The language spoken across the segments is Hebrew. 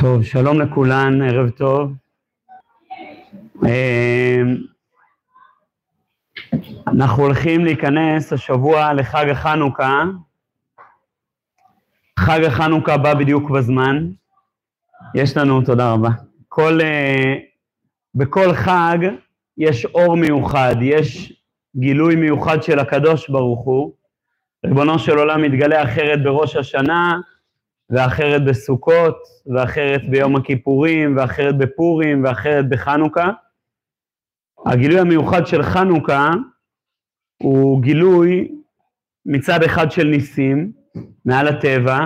טוב, שלום לכולן, ערב טוב. אמ, אנחנו הולכים להיכנס השבוע לחג החנוכה. חג החנוכה בא בדיוק בזמן. יש לנו, תודה רבה. כל, אה, בכל חג יש אור מיוחד, יש גילוי מיוחד של הקדוש ברוך הוא. ריבונו של עולם מתגלה אחרת בראש השנה, ואחרת בסוכות, ואחרת ביום הכיפורים, ואחרת בפורים, ואחרת בחנוכה. הגילוי המיוחד של חנוכה הוא גילוי מצד אחד של ניסים, מעל הטבע.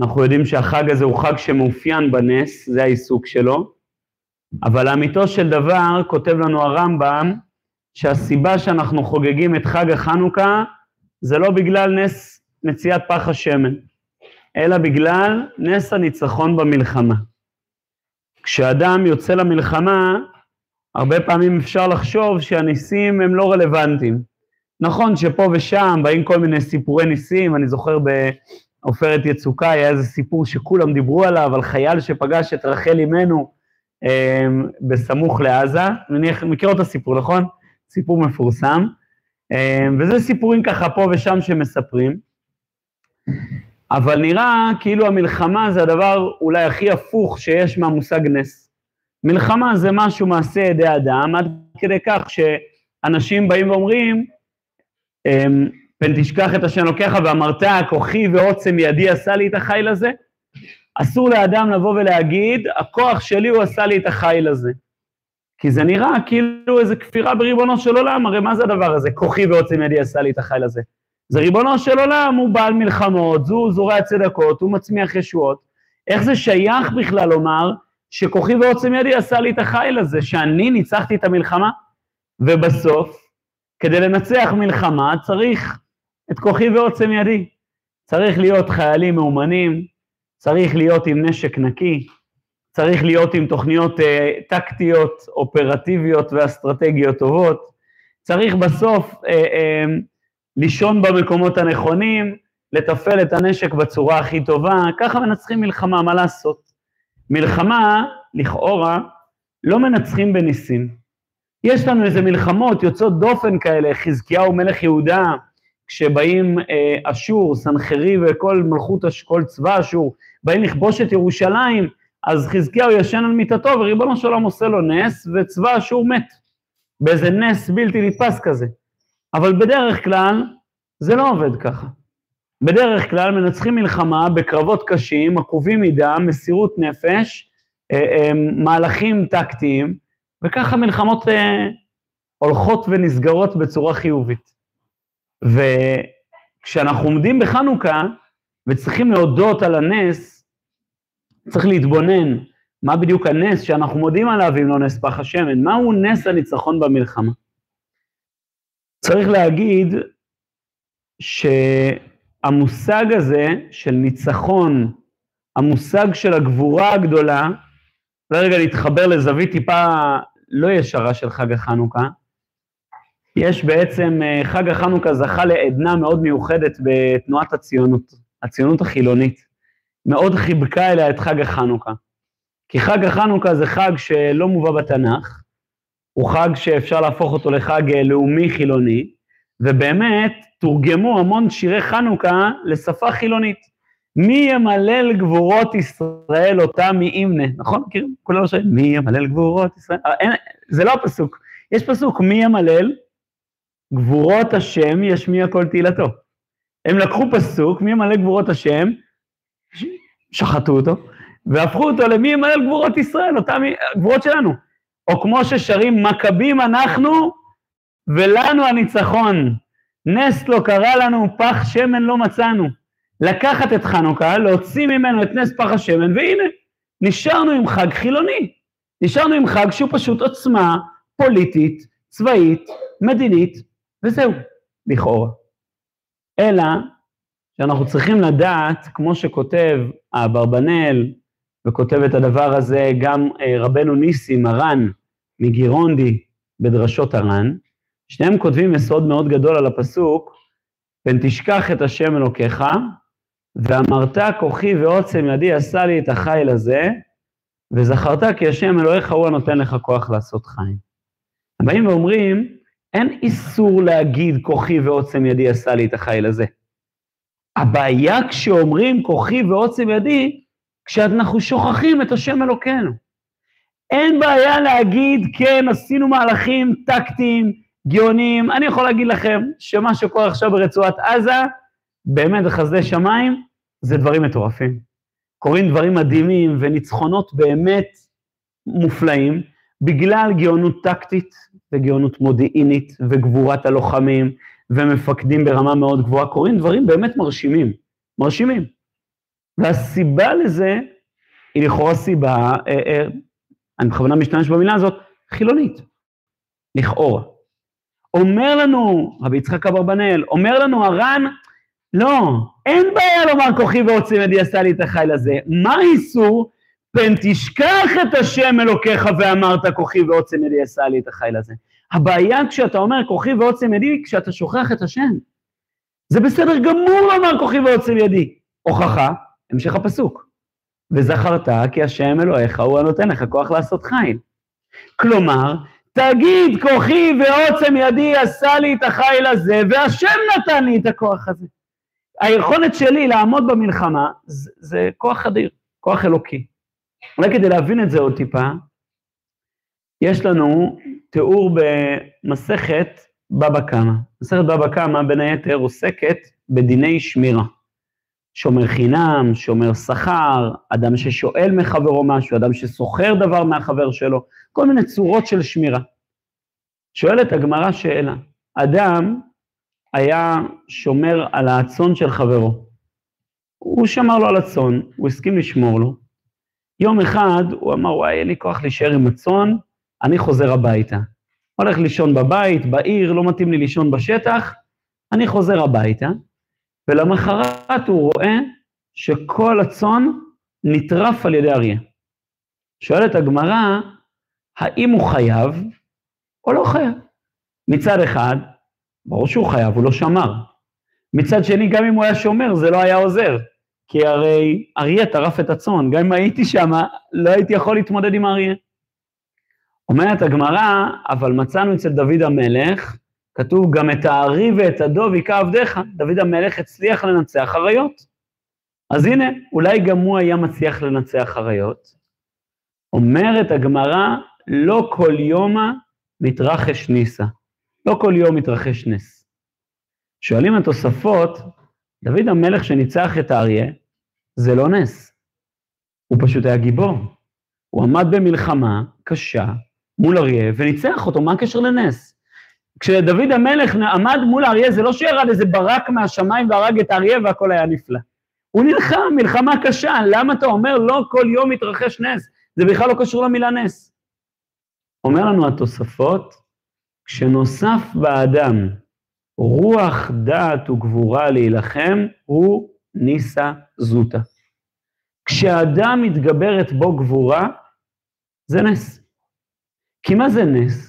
אנחנו יודעים שהחג הזה הוא חג שמאופיין בנס, זה העיסוק שלו. אבל לאמיתו של דבר, כותב לנו הרמב"ם, שהסיבה שאנחנו חוגגים את חג החנוכה זה לא בגלל נס מציאת פח השמן. אלא בגלל נס הניצחון במלחמה. כשאדם יוצא למלחמה, הרבה פעמים אפשר לחשוב שהניסים הם לא רלוונטיים. נכון שפה ושם באים כל מיני סיפורי ניסים, אני זוכר בעופרת יצוקה היה איזה סיפור שכולם דיברו עליו, על חייל שפגש את רחל אימנו אה, בסמוך לעזה, אני מכיר את הסיפור, נכון? סיפור מפורסם. אה, וזה סיפורים ככה פה ושם שמספרים. אבל נראה כאילו המלחמה זה הדבר אולי הכי הפוך שיש מהמושג נס. מלחמה זה משהו מעשה ידי אדם, עד כדי כך שאנשים באים ואומרים, אמ, פן תשכח את השם לוקח ואמרת, כוחי ועוצם ידי עשה לי את החיל הזה. אסור לאדם לבוא ולהגיד, הכוח שלי הוא עשה לי את החיל הזה. כי זה נראה כאילו איזה כפירה בריבונו של עולם, הרי מה זה הדבר הזה? כוחי ועוצם ידי עשה לי את החיל הזה. זה ריבונו של עולם, הוא בעל מלחמות, הוא זורע צדקות, הוא מצמיח ישועות. איך זה שייך בכלל לומר שכוחי ועוצם ידי עשה לי את החיל הזה, שאני ניצחתי את המלחמה? ובסוף, כדי לנצח מלחמה צריך את כוחי ועוצם ידי. צריך להיות חיילים מאומנים, צריך להיות עם נשק נקי, צריך להיות עם תוכניות אה, טקטיות, אופרטיביות ואסטרטגיות טובות, צריך בסוף אה, אה, לישון במקומות הנכונים, לתפעל את הנשק בצורה הכי טובה, ככה מנצחים מלחמה, מה לעשות? מלחמה, לכאורה, לא מנצחים בניסים. יש לנו איזה מלחמות יוצאות דופן כאלה, חזקיהו מלך יהודה, כשבאים אה, אשור, סנחרי וכל מלכות, כל צבא אשור, באים לכבוש את ירושלים, אז חזקיהו ישן על מיטתו וריבונו של עושה לו נס, וצבא אשור מת. באיזה נס בלתי נתפס כזה. אבל בדרך כלל זה לא עובד ככה. בדרך כלל מנצחים מלחמה בקרבות קשים, עקובים מדם, מסירות נפש, אה, אה, מהלכים טקטיים, וככה מלחמות אה, הולכות ונסגרות בצורה חיובית. וכשאנחנו עומדים בחנוכה וצריכים להודות על הנס, צריך להתבונן מה בדיוק הנס שאנחנו מודים עליו אם לא נס פח השמן, מהו נס הניצחון במלחמה. צריך להגיד שהמושג הזה של ניצחון, המושג של הגבורה הגדולה, לרגע להתחבר לזווית טיפה לא ישרה של חג החנוכה, יש בעצם, אה, חג החנוכה זכה לעדנה מאוד מיוחדת בתנועת הציונות, הציונות החילונית. מאוד חיבקה אליה את חג החנוכה. כי חג החנוכה זה חג שלא מובא בתנ"ך, הוא חג שאפשר להפוך אותו לחג אה, לאומי חילוני, ובאמת תורגמו המון שירי חנוכה לשפה חילונית. מי ימלל גבורות ישראל אותה מי ימנה, נכון? מכירים? כולם שואלים, מי ימלל גבורות ישראל? אה, אין, זה לא הפסוק. יש פסוק, מי ימלל? גבורות השם ישמיע כל תהילתו. הם לקחו פסוק, מי ימלל גבורות השם, שחטו אותו, והפכו אותו למי ימלל גבורות ישראל, אותם גבורות שלנו. או כמו ששרים, מכבים אנחנו ולנו הניצחון. נס לא קרה לנו, פח שמן לא מצאנו. לקחת את חנוכה, להוציא ממנו את נס פח השמן, והנה, נשארנו עם חג חילוני. נשארנו עם חג שהוא פשוט עוצמה פוליטית, צבאית, מדינית, וזהו, לכאורה. אלא שאנחנו צריכים לדעת, כמו שכותב אברבנאל, וכותב את הדבר הזה גם אה, רבנו ניסי, מרן, מגירונדי, בדרשות הר"ן, שניהם כותבים יסוד מאוד גדול על הפסוק, פן תשכח את השם אלוקיך, ואמרת כוחי ועוצם ידי עשה לי את החיל הזה, וזכרת כי השם אלוהיך הוא הנותן לך כוח לעשות חיים. הם באים ואומרים, אין איסור להגיד כוחי ועוצם ידי עשה לי את החיל הזה. הבעיה כשאומרים כוחי ועוצם ידי, כשאנחנו שוכחים את השם אלוקינו. אין בעיה להגיד, כן, עשינו מהלכים טקטיים, גאוניים. אני יכול להגיד לכם שמה שקורה עכשיו ברצועת עזה, באמת בחסדי שמיים, זה דברים מטורפים. קורים דברים מדהימים וניצחונות באמת מופלאים, בגלל גאונות טקטית וגאונות מודיעינית וגבורת הלוחמים ומפקדים ברמה מאוד גבוהה, קורים דברים באמת מרשימים, מרשימים. והסיבה לזה היא לכאורה סיבה, אה, אה, אני בכוונה משתמש במילה הזאת, חילונית, לכאורה. אומר לנו רבי יצחק אברבנאל, אומר לנו הר"ן, לא, אין בעיה לומר כוחי ועוצם ידי עשה לי את החיל הזה. מה האיסור? פן תשכח את השם אלוקיך ואמרת כוחי ועוצם ידי עשה לי את החיל הזה. הבעיה כשאתה אומר כוחי ועוצם ידי, כשאתה שוכח את השם. זה בסדר גמור לומר כוחי ועוצם ידי. הוכחה, המשך הפסוק. וזכרת כי השם אלוהיך הוא הנותן לך כוח לעשות חיל. כלומר, תגיד כוחי ועוצם ידי עשה לי את החיל הזה, והשם נתן לי את הכוח הזה. היכולת שלי לעמוד במלחמה זה, זה כוח אדיר, כוח אלוקי. אולי כדי להבין את זה עוד טיפה, יש לנו תיאור במסכת בבא קמא. מסכת בבא קמא בין היתר עוסקת בדיני שמירה. שומר חינם, שומר שכר, אדם ששואל מחברו משהו, אדם שסוחר דבר מהחבר שלו, כל מיני צורות של שמירה. שואלת הגמרא שאלה, אדם היה שומר על הצאן של חברו. הוא שמר לו על הצאן, הוא הסכים לשמור לו. יום אחד הוא אמר, וואי, אין לי כוח להישאר עם הצאן, אני חוזר הביתה. הולך לישון בבית, בעיר, לא מתאים לי לישון בשטח, אני חוזר הביתה, ולמחרת הוא רואה שכל הצאן נטרף על ידי אריה. שואלת הגמרא, האם הוא חייב או לא חייב? מצד אחד, ברור שהוא חייב, הוא לא שמר. מצד שני, גם אם הוא היה שומר, זה לא היה עוזר. כי הרי אריה טרף את הצאן, גם אם הייתי שם, לא הייתי יכול להתמודד עם אריה. אומרת הגמרא, אבל מצאנו אצל דוד המלך, כתוב גם את הארי ואת הדוב היכה עבדיך, דוד המלך הצליח לנצח אריות. אז הנה, אולי גם הוא היה מצליח לנצח אריות. אומרת הגמרא, לא כל יומא מתרחש ניסה. לא כל יום מתרחש נס. שואלים התוספות, דוד המלך שניצח את האריה, זה לא נס. הוא פשוט היה גיבור. הוא עמד במלחמה קשה מול אריה וניצח אותו, מה הקשר לנס? כשדוד המלך עמד מול האריה, זה לא שירד איזה ברק מהשמיים והרג את האריה והכל היה נפלא. הוא נלחם, מלחמה קשה, למה אתה אומר לא כל יום מתרחש נס? זה בכלל לא קשור למילה נס. אומר לנו התוספות, כשנוסף באדם רוח דעת וגבורה להילחם, הוא ניסה זוטה. כשאדם מתגברת בו גבורה, זה נס. כי מה זה נס?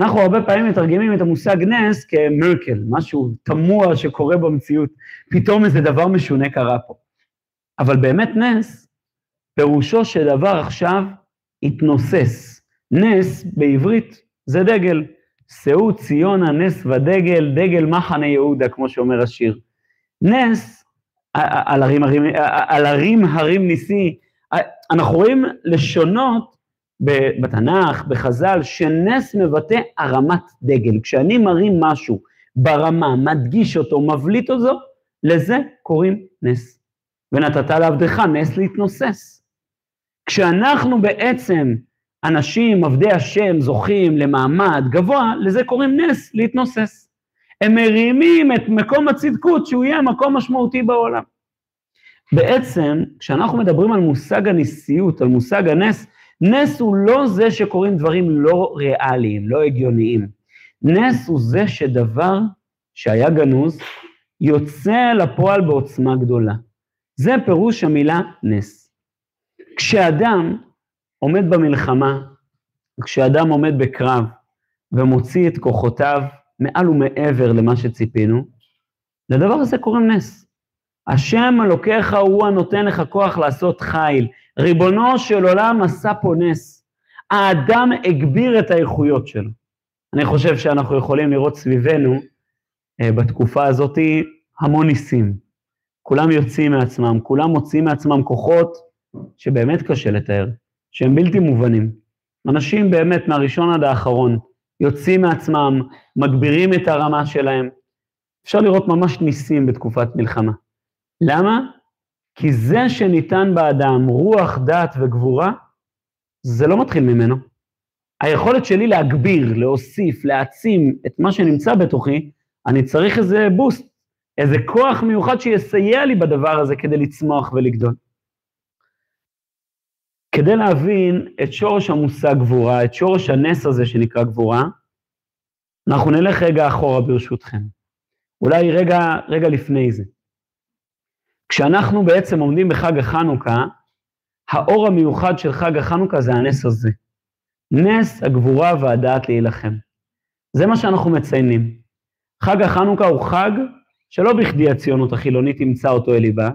אנחנו הרבה פעמים מתרגמים את המושג נס כמרקל, משהו תמוה שקורה במציאות. פתאום איזה דבר משונה קרה פה. אבל באמת נס, פירושו שדבר עכשיו התנוסס. נס בעברית זה דגל. שאו ציונה נס ודגל, דגל מחנה יהודה, כמו שאומר השיר. נס, על הרים, הרים, על הרים הרים ניסי, אנחנו רואים לשונות בתנ"ך, בחז"ל, שנס מבטא הרמת דגל. כשאני מרים משהו ברמה, מדגיש אותו, מבליט אותו, לזה קוראים נס. ונתת לעבדך נס להתנוסס. כשאנחנו בעצם אנשים, עבדי השם, זוכים למעמד גבוה, לזה קוראים נס, להתנוסס. הם מרימים את מקום הצדקות שהוא יהיה מקום משמעותי בעולם. בעצם, כשאנחנו מדברים על מושג הניסיות, על מושג הנס, נס הוא לא זה שקורים דברים לא ריאליים, לא הגיוניים. נס הוא זה שדבר שהיה גנוז, יוצא לפועל בעוצמה גדולה. זה פירוש המילה נס. כשאדם עומד במלחמה, כשאדם עומד בקרב ומוציא את כוחותיו מעל ומעבר למה שציפינו, לדבר הזה קוראים נס. השם אלוקיך הוא הנותן לך כוח לעשות חיל. ריבונו של עולם עשה פה נס. האדם הגביר את האיכויות שלו. אני חושב שאנחנו יכולים לראות סביבנו אה, בתקופה הזאת המון ניסים. כולם יוצאים מעצמם, כולם מוצאים מעצמם כוחות שבאמת קשה לתאר, שהם בלתי מובנים. אנשים באמת מהראשון עד האחרון יוצאים מעצמם, מגבירים את הרמה שלהם. אפשר לראות ממש ניסים בתקופת מלחמה. למה? כי זה שניתן באדם רוח, דת וגבורה, זה לא מתחיל ממנו. היכולת שלי להגביר, להוסיף, להעצים את מה שנמצא בתוכי, אני צריך איזה בוסט, איזה כוח מיוחד שיסייע לי בדבר הזה כדי לצמוח ולגדול. כדי להבין את שורש המושג גבורה, את שורש הנס הזה שנקרא גבורה, אנחנו נלך רגע אחורה ברשותכם. אולי רגע, רגע לפני זה. כשאנחנו בעצם עומדים בחג החנוכה, האור המיוחד של חג החנוכה זה הנס הזה. נס הגבורה והדעת להילחם. זה מה שאנחנו מציינים. חג החנוכה הוא חג שלא בכדי הציונות החילונית אימצה אותו אל ליבה,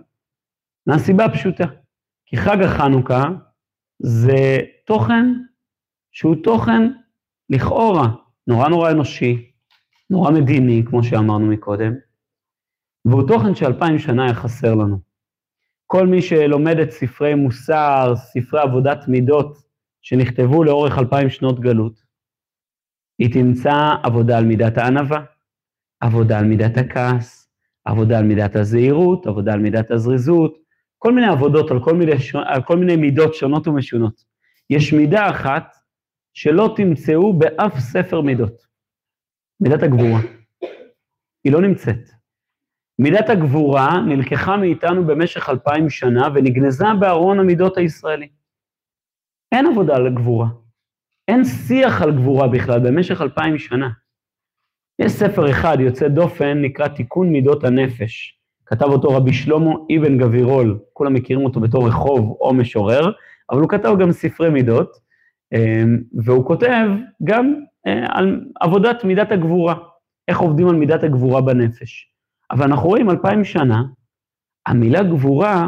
מהסיבה הפשוטה, כי חג החנוכה זה תוכן שהוא תוכן לכאורה נורא נורא אנושי, נורא מדיני, כמו שאמרנו מקודם, והוא תוכן שאלפיים שנה היה חסר לנו. כל מי שלומד את ספרי מוסר, ספרי עבודת מידות, שנכתבו לאורך אלפיים שנות גלות, היא תמצא עבודה על מידת הענווה, עבודה על מידת הכעס, עבודה על מידת הזהירות, עבודה על מידת הזריזות, כל מיני עבודות על כל מיני, על כל מיני מידות שונות ומשונות. יש מידה אחת שלא תמצאו באף ספר מידות, מידת הגבורה. היא לא נמצאת. מידת הגבורה נלקחה מאיתנו במשך אלפיים שנה ונגנזה בארון המידות הישראלי. אין עבודה על גבורה. אין שיח על גבורה בכלל במשך אלפיים שנה. יש ספר אחד יוצא דופן, נקרא תיקון מידות הנפש. כתב אותו רבי שלמה אבן גבירול, כולם מכירים אותו בתור רחוב או משורר, אבל הוא כתב גם ספרי מידות, אמ, והוא כותב גם אה, על עבודת מידת הגבורה, איך עובדים על מידת הגבורה בנפש. אבל אנחנו רואים אלפיים שנה, המילה גבורה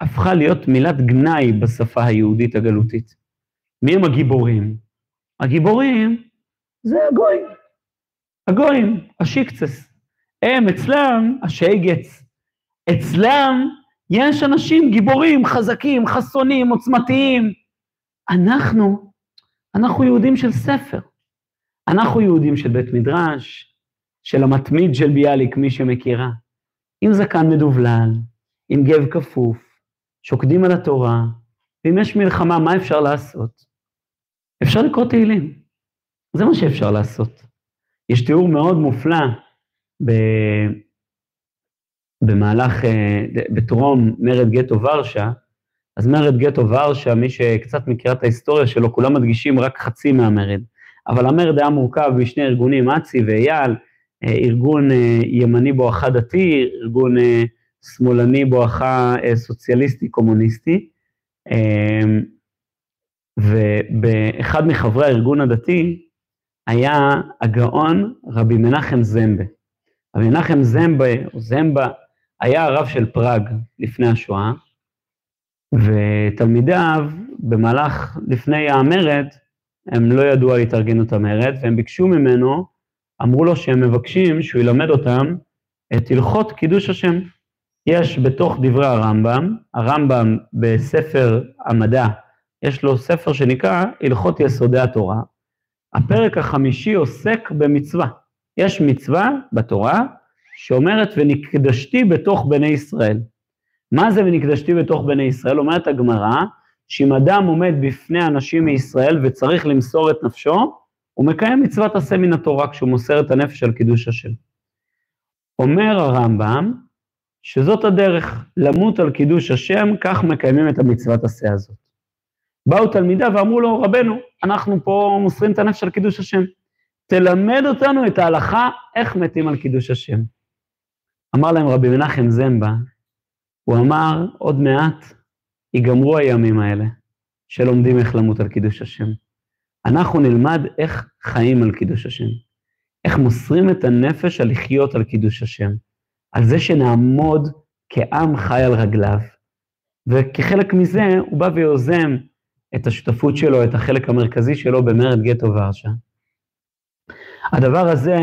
הפכה להיות מילת גנאי בשפה היהודית הגלותית. מי הם הגיבורים? הגיבורים זה הגויים. הגויים, השיקצס. הם, אצלם, השייגץ. אצלם יש אנשים גיבורים, חזקים, חסונים, עוצמתיים. אנחנו, אנחנו יהודים של ספר. אנחנו יהודים של בית מדרש, של המתמיד של ביאליק, מי שמכירה. עם זקן מדובלל, עם גב כפוף, שוקדים על התורה, ואם יש מלחמה, מה אפשר לעשות? אפשר לקרוא תהילים. זה מה שאפשר לעשות. יש תיאור מאוד מופלא ב... במהלך, אה, בטרום מרד גטו ורשה, אז מרד גטו ורשה, מי שקצת מכירה את ההיסטוריה שלו, כולם מדגישים רק חצי מהמרד. אבל המרד היה מורכב משני ארגונים, אצי ואייל, ארגון אה, ימני בואכה דתי, ארגון שמאלני בואכה סוציאליסטי קומוניסטי, ובאחד מחברי הארגון הדתי היה הגאון רבי מנחם זמבה. רבי מנחם זמבה, או זמבה, היה הרב של פראג לפני השואה, ותלמידיו במהלך, לפני המרד, הם לא ידעו על התארגנות המרד, והם ביקשו ממנו, אמרו לו שהם מבקשים שהוא ילמד אותם את הלכות קידוש השם. יש בתוך דברי הרמב"ם, הרמב"ם בספר המדע, יש לו ספר שנקרא הלכות יסודי התורה. הפרק החמישי עוסק במצווה. יש מצווה בתורה שאומרת ונקדשתי בתוך בני ישראל. מה זה ונקדשתי בתוך בני ישראל? אומרת הגמרא, שאם אדם עומד בפני אנשים מישראל וצריך למסור את נפשו, הוא מקיים מצוות עשה מן התורה כשהוא מוסר את הנפש על קידוש השם. אומר הרמב"ם, שזאת הדרך, למות על קידוש השם, כך מקיימים את המצוות עשה הזאת. באו תלמידיו ואמרו לו, רבנו, אנחנו פה מוסרים את הנפש על קידוש השם. תלמד אותנו את ההלכה איך מתים על קידוש השם. אמר להם רבי מנחם זמבה, הוא אמר, עוד מעט ייגמרו הימים האלה, שלומדים איך למות על קידוש השם. אנחנו נלמד איך חיים על קידוש השם. איך מוסרים את הנפש על לחיות על קידוש השם. על זה שנעמוד כעם חי על רגליו, וכחלק מזה הוא בא ויוזם את השותפות שלו, את החלק המרכזי שלו במרד גטו ורשה. הדבר הזה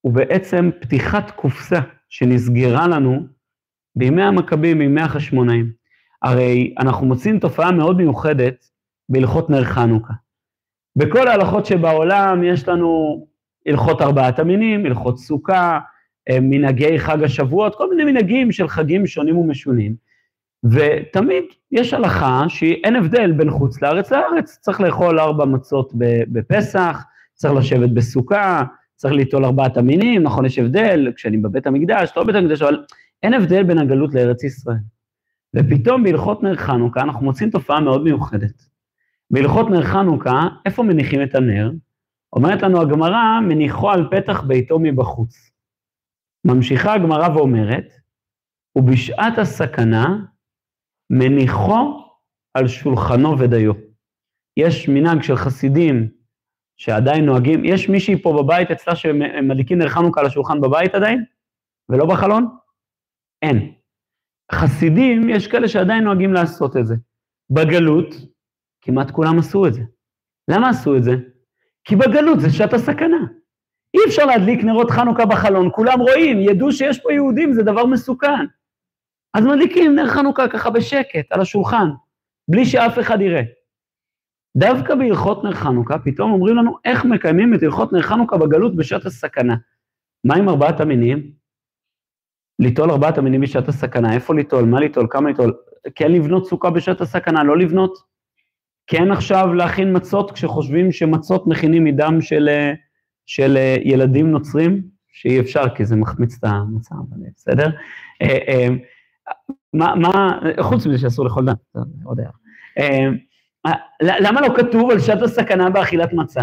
הוא בעצם פתיחת קופסה שנסגרה לנו בימי המכבים, בימי החשמונאים. הרי אנחנו מוצאים תופעה מאוד מיוחדת בהלכות נר חנוכה. בכל ההלכות שבעולם יש לנו הלכות ארבעת המינים, הלכות סוכה, אה, מנהגי חג השבועות, כל מיני מנהגים של חגים שונים ומשונים. ותמיד יש הלכה שאין הבדל בין חוץ לארץ לארץ, צריך לאכול ארבע מצות בפסח, צריך לשבת בסוכה, צריך ליטול ארבעת המינים, נכון, יש הבדל, כשאני בבית המקדש, לא בבית המקדש, אבל אין הבדל בין הגלות לארץ ישראל. ופתאום בהלכות נר חנוכה אנחנו מוצאים תופעה מאוד מיוחדת. בהלכות נר חנוכה, איפה מניחים את הנר? אומרת לנו הגמרא, מניחו על פתח ביתו מבחוץ. ממשיכה הגמרא ואומרת, ובשעת הסכנה מניחו על שולחנו ודיו. יש מנהג של חסידים שעדיין נוהגים, יש מישהי פה בבית אצלה שמדליקים נר חנוכה על השולחן בבית עדיין? ולא בחלון? אין. חסידים, יש כאלה שעדיין נוהגים לעשות את זה. בגלות, כמעט כולם עשו את זה. למה עשו את זה? כי בגלות זה שעת הסכנה. אי אפשר להדליק נרות חנוכה בחלון, כולם רואים, ידעו שיש פה יהודים, זה דבר מסוכן. אז מדליקים נר חנוכה ככה בשקט, על השולחן, בלי שאף אחד יראה. דווקא בהלכות נר חנוכה, פתאום אומרים לנו איך מקיימים את הלכות נר חנוכה בגלות בשעת הסכנה. מה עם ארבעת המינים? ליטול ארבעת המינים בשעת הסכנה, איפה ליטול, מה ליטול, כמה ליטול, כן לבנות סוכה בשעת הסכנה, לא לבנות? כן עכשיו להכין מצות כשחושבים שמצות מכינים מדם של, של ילדים נוצרים? שאי אפשר, כי זה מחמיץ את המצב, בסדר? אה, אה, מה, מה, חוץ מזה שאסור לאכול דם, עוד הערה. אה, למה לא כתוב על שעת הסכנה באכילת מצה?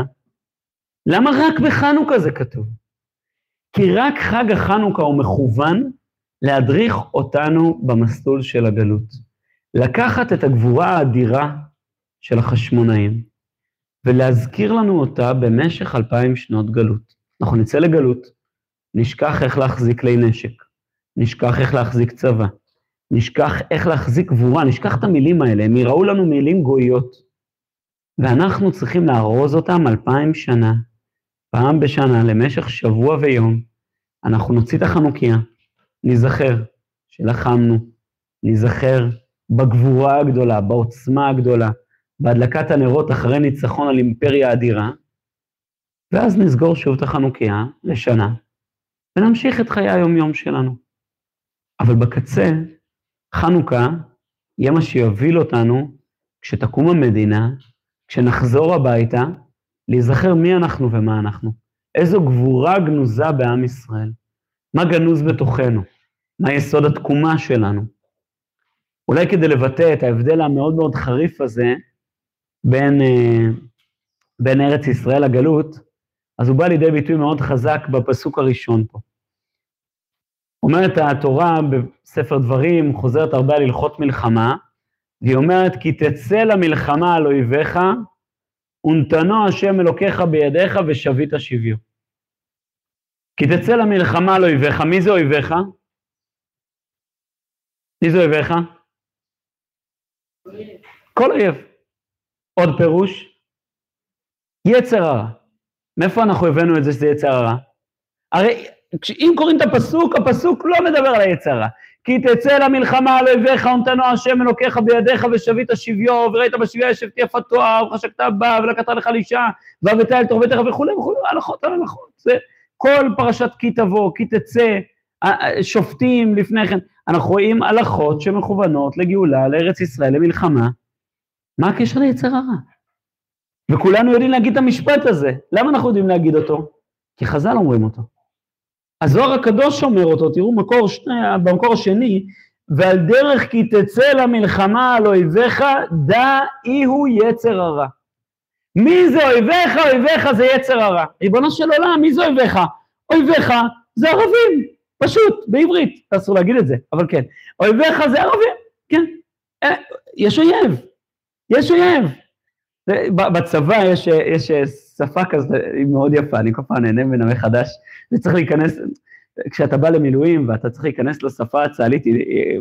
למה רק בחנוכה זה כתוב? כי רק חג החנוכה הוא מכוון להדריך אותנו במסלול של הגלות. לקחת את הגבורה האדירה של החשמונאים ולהזכיר לנו אותה במשך אלפיים שנות גלות. אנחנו נצא לגלות, נשכח איך להחזיק כלי נשק, נשכח איך להחזיק צבא, נשכח איך להחזיק גבורה, נשכח את המילים האלה, הם יראו לנו מילים גויות, ואנחנו צריכים לארוז אותם אלפיים שנה, פעם בשנה, למשך שבוע ויום. אנחנו נוציא את החנוכיה, ניזכר שלחמנו, ניזכר בגבורה הגדולה, בעוצמה הגדולה, בהדלקת הנרות אחרי ניצחון על אימפריה אדירה, ואז נסגור שוב את החנוכיה לשנה, ונמשיך את חיי היומיום שלנו. אבל בקצה, חנוכה יהיה מה שיוביל אותנו, כשתקום המדינה, כשנחזור הביתה, להיזכר מי אנחנו ומה אנחנו. איזו גבורה גנוזה בעם ישראל. מה גנוז בתוכנו? מה יסוד התקומה שלנו? אולי כדי לבטא את ההבדל המאוד מאוד חריף הזה בין, אה, בין ארץ ישראל לגלות, אז הוא בא לידי ביטוי מאוד חזק בפסוק הראשון פה. אומרת התורה בספר דברים, חוזרת הרבה על הלכות מלחמה, והיא אומרת, כי תצא למלחמה על אויביך, ונתנו השם אלוקיך בידיך ושבית שביו. כי תצא למלחמה על אויביך, מי זה אויביך? מי זה אויביך? כל אויב. עוד פירוש? יצר הרע. מאיפה אנחנו הבאנו את זה שזה יצר הרע? הרי אם קוראים את הפסוק, הפסוק לא מדבר על היצר הרע. כי תצא למלחמה על אויביך ונתנו השם אלוקיך בידיך ושבית שביו, וראית בשבייה ישב יפת תואר, וחשקת בה, ולקחת לך לאישה, והבאת אל תורבתך וכולי וכולי, הלכות על הלכות. זה כל פרשת כי תבוא, כי תצא, שופטים לפני כן. אנחנו רואים הלכות שמכוונות לגאולה, לארץ ישראל, למלחמה. מה הקשר ליצר הרע? וכולנו יודעים להגיד את המשפט הזה. למה אנחנו יודעים להגיד אותו? כי חז"ל אומרים אותו. הזוהר הקדוש אומר אותו, תראו מקור שני, במקור השני, ועל דרך כי תצא למלחמה על אויביך, דע אי הוא יצר הרע. מי זה אויביך? אויביך זה יצר הרע. ריבונו של עולם, מי זה אויביך? אויביך זה ערבים, פשוט, בעברית. אסור להגיד את זה, אבל כן. אויביך זה ערבים, כן. אה, יש אויב, יש אויב. בצבא יש, יש שפה כזאת, היא מאוד יפה, אני כל פעם נהנה ממנה מחדש, וצריך להיכנס, כשאתה בא למילואים ואתה צריך להיכנס לשפה הצה"לית,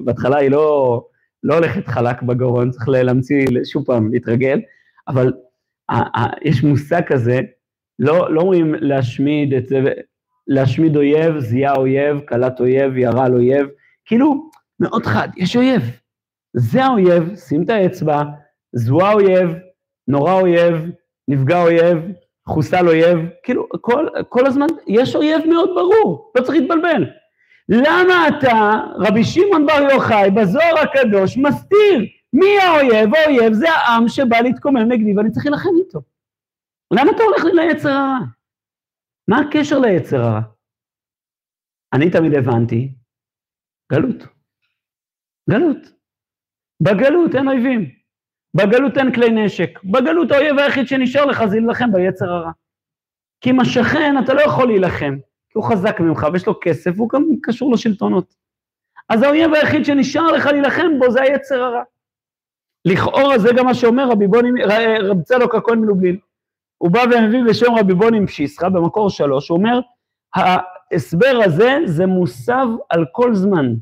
בהתחלה היא לא, לא הולכת חלק בגרון, צריך להמציא, שוב פעם, להתרגל, אבל יש מושג כזה, לא, לא אומרים להשמיד את זה, להשמיד אויב, זיהה אויב, קלט אויב, ירה על אויב, כאילו, מאוד חד, יש אויב. זה האויב, שים את האצבע, זוהה אויב, נורא אויב, נפגע אויב, חוסל אויב, כאילו, כל, כל הזמן, יש אויב מאוד ברור, לא צריך להתבלבל. למה אתה, רבי שמעון בר יוחאי, בזוהר הקדוש, מסתיר מי האויב? האויב זה העם שבא להתקומם נגדי ואני צריך להילחם איתו. למה אתה הולך לי ליצר הרע? מה הקשר ליצר הרע? אני תמיד הבנתי, גלות. גלות. בגלות אין אויבים. בגלות אין כלי נשק. בגלות האויב היחיד שנשאר לך זה להילחם ביצר הרע. כי עם השכן אתה לא יכול להילחם, כי הוא חזק ממך ויש לו כסף והוא גם קשור לשלטונות. אז האויב היחיד שנשאר לך להילחם בו זה היצר הרע. לכאורה זה גם מה שאומר רבי בוני, רב צלוק הכהן מלובלין. הוא בא ומביא בשם רבי בוני פשיסחה במקור שלוש, הוא אומר, ההסבר הזה זה מוסב על כל זמן.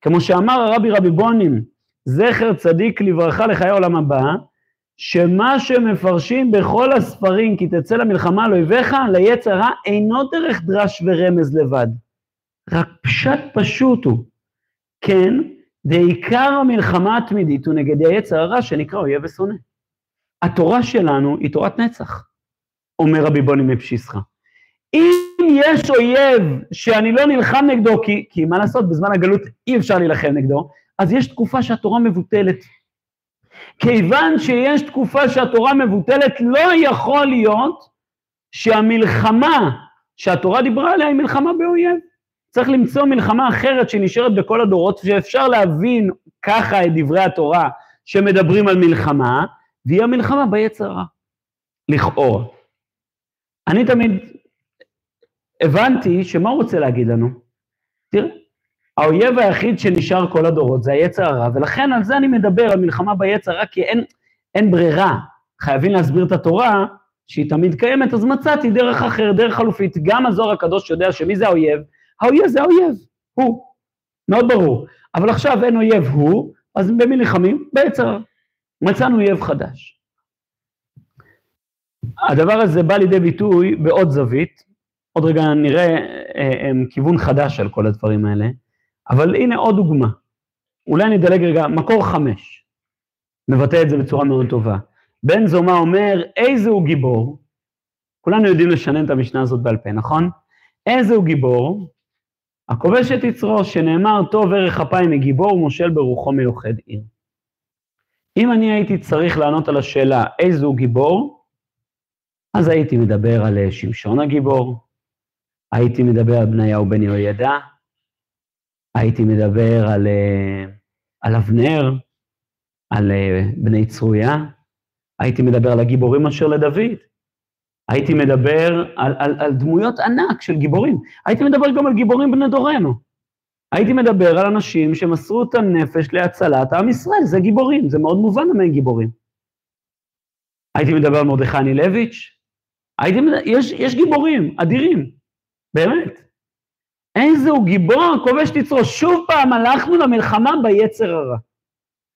כמו שאמר הרבי רבי בונים, זכר צדיק לברכה לחיי העולם הבא, שמה שמפרשים בכל הספרים כי תצא למלחמה על אויביך, ליצר רע, אינו דרך דרש ורמז לבד. רק פשט פשוט הוא. כן, ועיקר המלחמה התמידית הוא נגד היצר הרע שנקרא אויב ושונא. התורה שלנו היא תורת נצח, אומר רבי בוני מפשיסחה. אם יש אויב שאני לא נלחם נגדו, כי, כי מה לעשות, בזמן הגלות אי אפשר להילחם נגדו, אז יש תקופה שהתורה מבוטלת. כיוון שיש תקופה שהתורה מבוטלת, לא יכול להיות שהמלחמה שהתורה דיברה עליה היא מלחמה באויב. צריך למצוא מלחמה אחרת שנשארת בכל הדורות, שאפשר להבין ככה את דברי התורה שמדברים על מלחמה, והיא המלחמה ביצר רע, לכאורה. אני תמיד הבנתי שמה הוא רוצה להגיד לנו? תראה, האויב היחיד שנשאר כל הדורות זה היצר הרע, ולכן על זה אני מדבר, על מלחמה ביצר הרע, כי אין, אין ברירה. חייבים להסביר את התורה, שהיא תמיד קיימת, אז מצאתי דרך אחרת, דרך חלופית. גם הזוהר הקדוש יודע שמי זה האויב? האויב זה האויב, הוא. מאוד ברור. אבל עכשיו אין אויב הוא, אז במי נלחמים? ביצר. מצאנו אויב חדש. הדבר הזה בא לידי ביטוי בעוד זווית, עוד רגע נראה אה, אה, כיוון חדש על כל הדברים האלה, אבל הנה עוד דוגמה. אולי נדלג רגע, מקור חמש, מבטא את זה בצורה מאוד טובה. בן זומא אומר, איזה הוא גיבור? כולנו יודעים לשנן את המשנה הזאת בעל פה, נכון? איזה הוא גיבור? הכובש את יצרו, שנאמר, טוב ערך אפיים מגיבור ומושל ברוחו מיוחד עיר. אם אני הייתי צריך לענות על השאלה איזה הוא גיבור, אז הייתי מדבר על אה, שמשון הגיבור, הייתי מדבר על בניהו בן יהוידע, הייתי מדבר על, אה, על אבנר, על אה, בני צרויה, הייתי מדבר על הגיבורים אשר לדוד, הייתי מדבר על, על, על דמויות ענק של גיבורים, הייתי מדבר גם על גיבורים בני דורנו. הייתי מדבר על אנשים שמסרו את הנפש להצלת עם ישראל, זה גיבורים, זה מאוד מובן למה הם גיבורים. הייתי מדבר על מרדכי אנילביץ', הייתי יש, יש גיבורים אדירים, באמת. איזה הוא גיבור, כובש תצרו. שוב פעם הלכנו למלחמה ביצר הרע.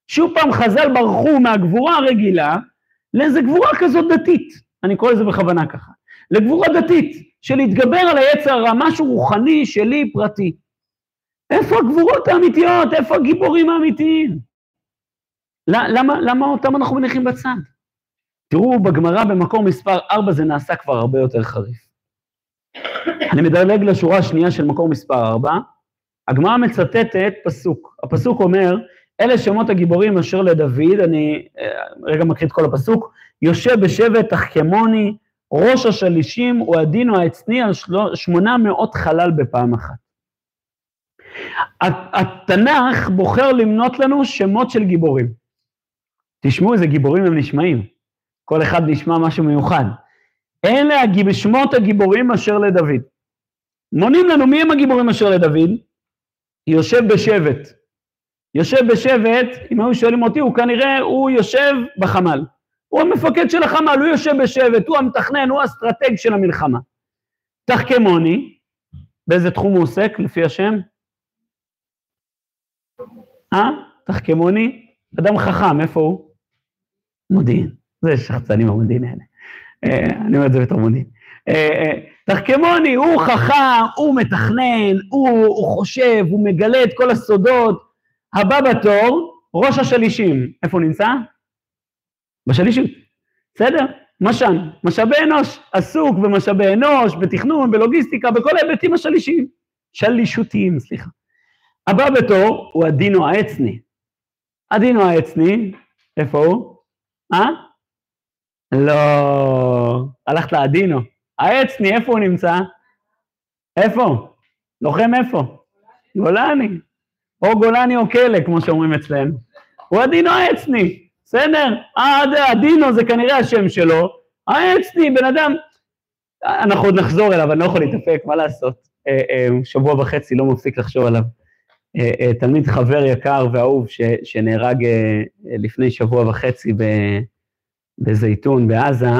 שוב פעם חז"ל ברחו מהגבורה הרגילה לאיזה גבורה כזאת דתית. אני קורא לזה בכוונה ככה. לגבורה דתית, של להתגבר על היצר הרע, משהו רוחני שלי, פרטי. איפה הגבורות האמיתיות? איפה הגיבורים האמיתיים? למה, למה אותם אנחנו מניחים בצד? תראו, בגמרא במקור מספר 4 זה נעשה כבר הרבה יותר חריף. אני מדלג לשורה השנייה של מקור מספר 4. הגמרא מצטטת פסוק. הפסוק אומר, אלה שמות הגיבורים אשר לדוד, אני אה, רגע מקריא את כל הפסוק, יושב בשבט תחכמוני, ראש השלישים הוא הדין או העצני על שמונה מאות חלל בפעם אחת. התנ"ך בוחר למנות לנו שמות של גיבורים. תשמעו איזה גיבורים הם נשמעים. כל אחד נשמע משהו מיוחד. אלה שמות הגיבורים אשר לדוד. מונים לנו מי הם הגיבורים אשר לדוד? יושב בשבט. יושב בשבט, אם היו שואלים אותי, הוא כנראה, הוא יושב בחמ"ל. הוא המפקד של החמ"ל, הוא יושב בשבט, הוא המתכנן, הוא האסטרטג של המלחמה. תחכמוני, באיזה תחום הוא עוסק לפי השם? אה? תחכמוני? אדם חכם, איפה הוא? מודיעין. זה שחצנים המודיעין האלה. אה, אני אומר את זה בתור מודיעין. תחכמוני, הוא חכם, הוא מתכנן, הוא, הוא חושב, הוא מגלה את כל הסודות. הבא בתור, ראש השלישים. איפה הוא נמצא? בשלישות. בסדר? משן, משאבי אנוש, עסוק במשאבי אנוש, בתכנון, בלוגיסטיקה, בכל ההיבטים השלישיים. שלישותיים, סליחה. הבא בתור הוא הדינו העצני. הדינו העצני, איפה הוא? אה? לא, הלכת לעדינו. העצני, איפה הוא נמצא? איפה? לוחם איפה? גולני. או גולני או כלא, כמו שאומרים אצלנו. הוא הדינו העצני, בסדר? הדינו זה כנראה השם שלו, העצני, בן אדם, אנחנו עוד נחזור אליו, אני לא יכול להתאפק, מה לעשות? אה, אה, שבוע וחצי לא מפסיק לחשוב עליו. אה, תלמיד חבר יקר ואהוב ש, שנהרג לפני שבוע וחצי בזייתון בעזה,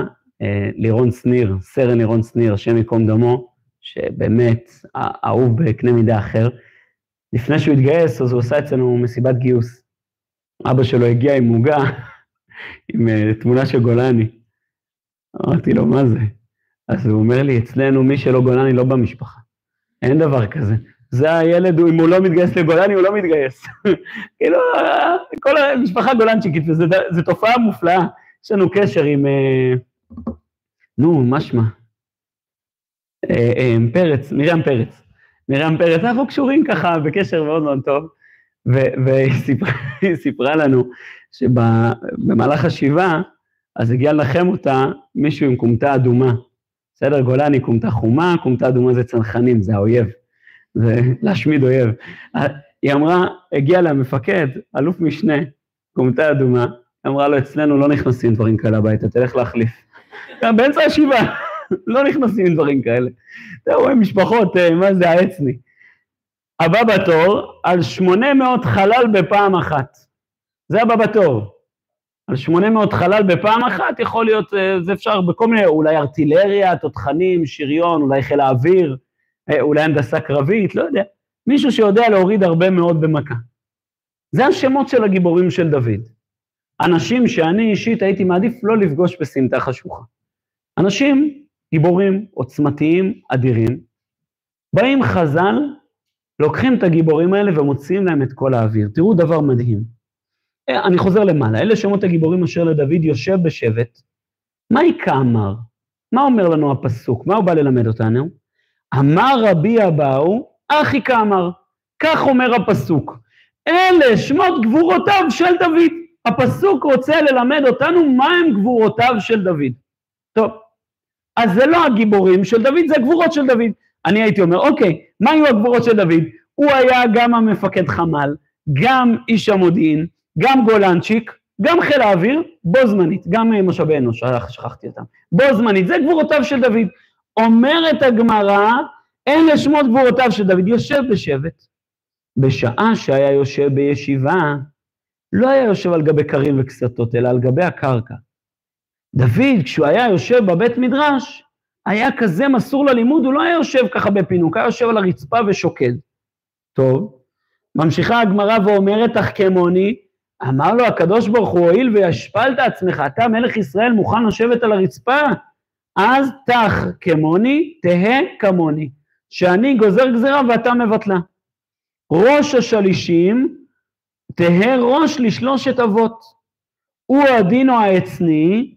לירון שניר, סרן לירון שניר, השם ייקום דמו, שבאמת אהוב בקנה מידה אחר. לפני שהוא התגייס, אז הוא עשה אצלנו מסיבת גיוס. אבא שלו הגיע עם עוגה, עם תמונה של גולני. אמרתי לו, מה זה? אז הוא אומר לי, אצלנו מי שלא גולני לא במשפחה. אין דבר כזה. זה הילד, אם הוא לא מתגייס לגולני, הוא לא מתגייס. כאילו, כל המשפחה גולנצ'יקית, וזו תופעה מופלאה. יש לנו קשר עם... אה, נו, מה שמה? אה, אה, פרץ, מרים פרץ. מרים פרץ, אנחנו קשורים ככה בקשר מאוד מאוד טוב, והיא סיפרה, לנו שבמהלך השבעה, אז הגיע לנחם אותה מישהו עם כומתה אדומה. בסדר, גולני כומתה חומה, כומתה אדומה זה צנחנים, זה האויב. זה להשמיד אויב. היא אמרה, הגיע לה מפקד, אלוף משנה, כומתה אדומה, אמרה לו, אצלנו לא נכנסים דברים כאלה הביתה, תלך להחליף. גם באמצע השבעה, לא נכנסים דברים כאלה. אתה רואה משפחות, אה, מה זה העצני. הבא בתור, על 800 חלל בפעם אחת. זה הבא בתור. על 800 חלל בפעם אחת יכול להיות, אה, זה אפשר בכל מיני, אולי ארטילריה, תותחנים, שריון, אולי חיל האוויר, אה, אולי הנדסה קרבית, לא יודע. מישהו שיודע להוריד הרבה מאוד במכה. זה השמות של הגיבורים של דוד. אנשים שאני אישית הייתי מעדיף לא לפגוש בסמטה חשוכה. אנשים גיבורים עוצמתיים, אדירים, באים חז"ל, לוקחים את הגיבורים האלה ומוציאים להם את כל האוויר. תראו דבר מדהים. אה, אני חוזר למעלה, אלה שמות הגיבורים אשר לדוד יושב בשבט. מה איכה אמר? מה אומר לנו הפסוק? מה הוא בא ללמד אותנו? אמר רבי אבאו, אחי כאמר. כך אומר הפסוק. אלה שמות גבורותיו של דוד. הפסוק רוצה ללמד אותנו מהם גבורותיו של דוד. טוב, אז זה לא הגיבורים של דוד, זה הגבורות של דוד. אני הייתי אומר, אוקיי, מה היו הגבורות של דוד? הוא היה גם המפקד חמ"ל, גם איש המודיעין, גם גולנצ'יק, גם חיל האוויר, בו זמנית, גם משאבי אנוש, שכחתי אותם, בו זמנית, זה גבורותיו של דוד. אומרת הגמרא, אלה שמות גבורותיו של דוד, יושב בשבט. בשעה שהיה יושב בישיבה, לא היה יושב על גבי כרים וקסתות, אלא על גבי הקרקע. דוד, כשהוא היה יושב בבית מדרש, היה כזה מסור ללימוד, הוא לא היה יושב ככה בפינוק, היה יושב על הרצפה ושוקד. טוב, ממשיכה הגמרא ואומרת, אך כמוני, אמר לו הקדוש ברוך הוא, הואיל וישפלת עצמך, אתה מלך ישראל מוכן לשבת על הרצפה? אז תח כמוני, תהא כמוני, שאני גוזר גזירה ואתה מבטלה. ראש השלישים, תהא ראש לשלושת אבות. הוא הדינו העצני,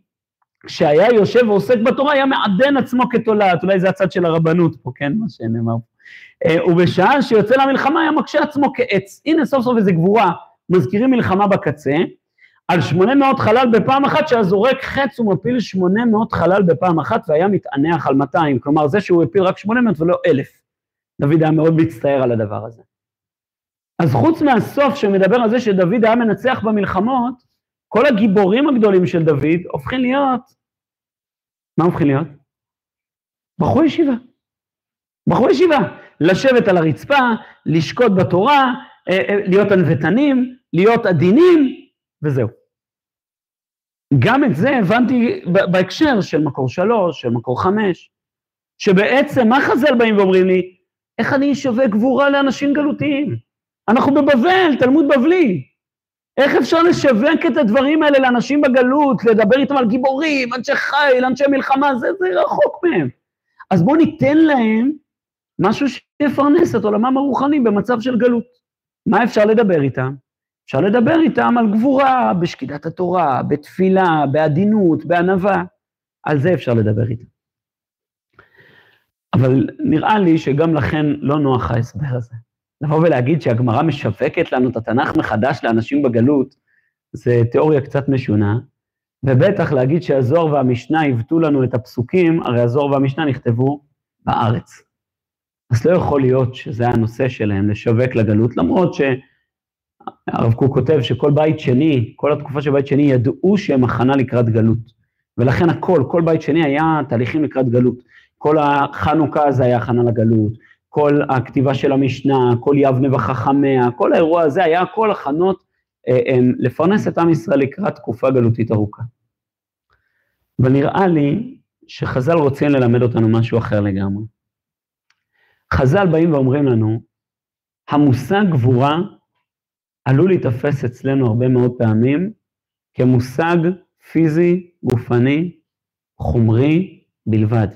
כשהיה יושב ועוסק בתורה, היה מעדן עצמו כתולעת, אולי זה הצד של הרבנות פה, כן, מה שנאמר פה. אה, ובשעה שיוצא למלחמה היה מקשה עצמו כעץ. הנה סוף סוף איזו גבורה, מזכירים מלחמה בקצה, על 800 חלל בפעם אחת, שהיה זורק חץ ומפיל 800 חלל בפעם אחת והיה מתענח על 200, כלומר זה שהוא הפיל רק 800 ולא 1,000. דוד היה מאוד מצטער על הדבר הזה. אז חוץ מהסוף שמדבר על זה שדוד היה מנצח במלחמות, כל הגיבורים הגדולים של דוד הופכים להיות, מה הופכים להיות? בחור ישיבה. בחור ישיבה. לשבת על הרצפה, לשקוט בתורה, אה, אה, להיות ענוותנים, להיות עדינים, וזהו. גם את זה הבנתי בהקשר של מקור שלוש, של מקור חמש, שבעצם מה חז"ל באים ואומרים לי? איך אני אשווה גבורה לאנשים גלותיים? אנחנו בבבל, תלמוד בבלי. איך אפשר לשווק את הדברים האלה לאנשים בגלות, לדבר איתם על גיבורים, אנשי חיל, אנשי מלחמה, זה, זה רחוק מהם. אז בואו ניתן להם משהו שיפרנס את עולמם הרוחני במצב של גלות. מה אפשר לדבר איתם? אפשר לדבר איתם על גבורה, בשקידת התורה, בתפילה, בעדינות, בענווה. על זה אפשר לדבר איתם. אבל נראה לי שגם לכן לא נוח ההסבר הזה. לבוא ולהגיד שהגמרא משווקת לנו את התנ"ך מחדש לאנשים בגלות, זה תיאוריה קצת משונה, ובטח להגיד שהזוהר והמשנה עיוותו לנו את הפסוקים, הרי הזוהר והמשנה נכתבו בארץ. אז לא יכול להיות שזה הנושא שלהם, לשווק לגלות, למרות שהרב קוק כותב שכל בית שני, כל התקופה של בית שני, ידעו שהם הכנה לקראת גלות. ולכן הכל, כל בית שני היה תהליכים לקראת גלות. כל החנוכה הזה היה הכנה לגלות, כל הכתיבה של המשנה, כל יבנה וחכמיה, כל האירוע הזה היה כל הכנות אה, לפרנס את עם ישראל לקראת תקופה גלותית ארוכה. אבל נראה לי שחז"ל רוצים ללמד אותנו משהו אחר לגמרי. חז"ל באים ואומרים לנו, המושג גבורה עלול להיתפס אצלנו הרבה מאוד פעמים כמושג פיזי, גופני, חומרי בלבד.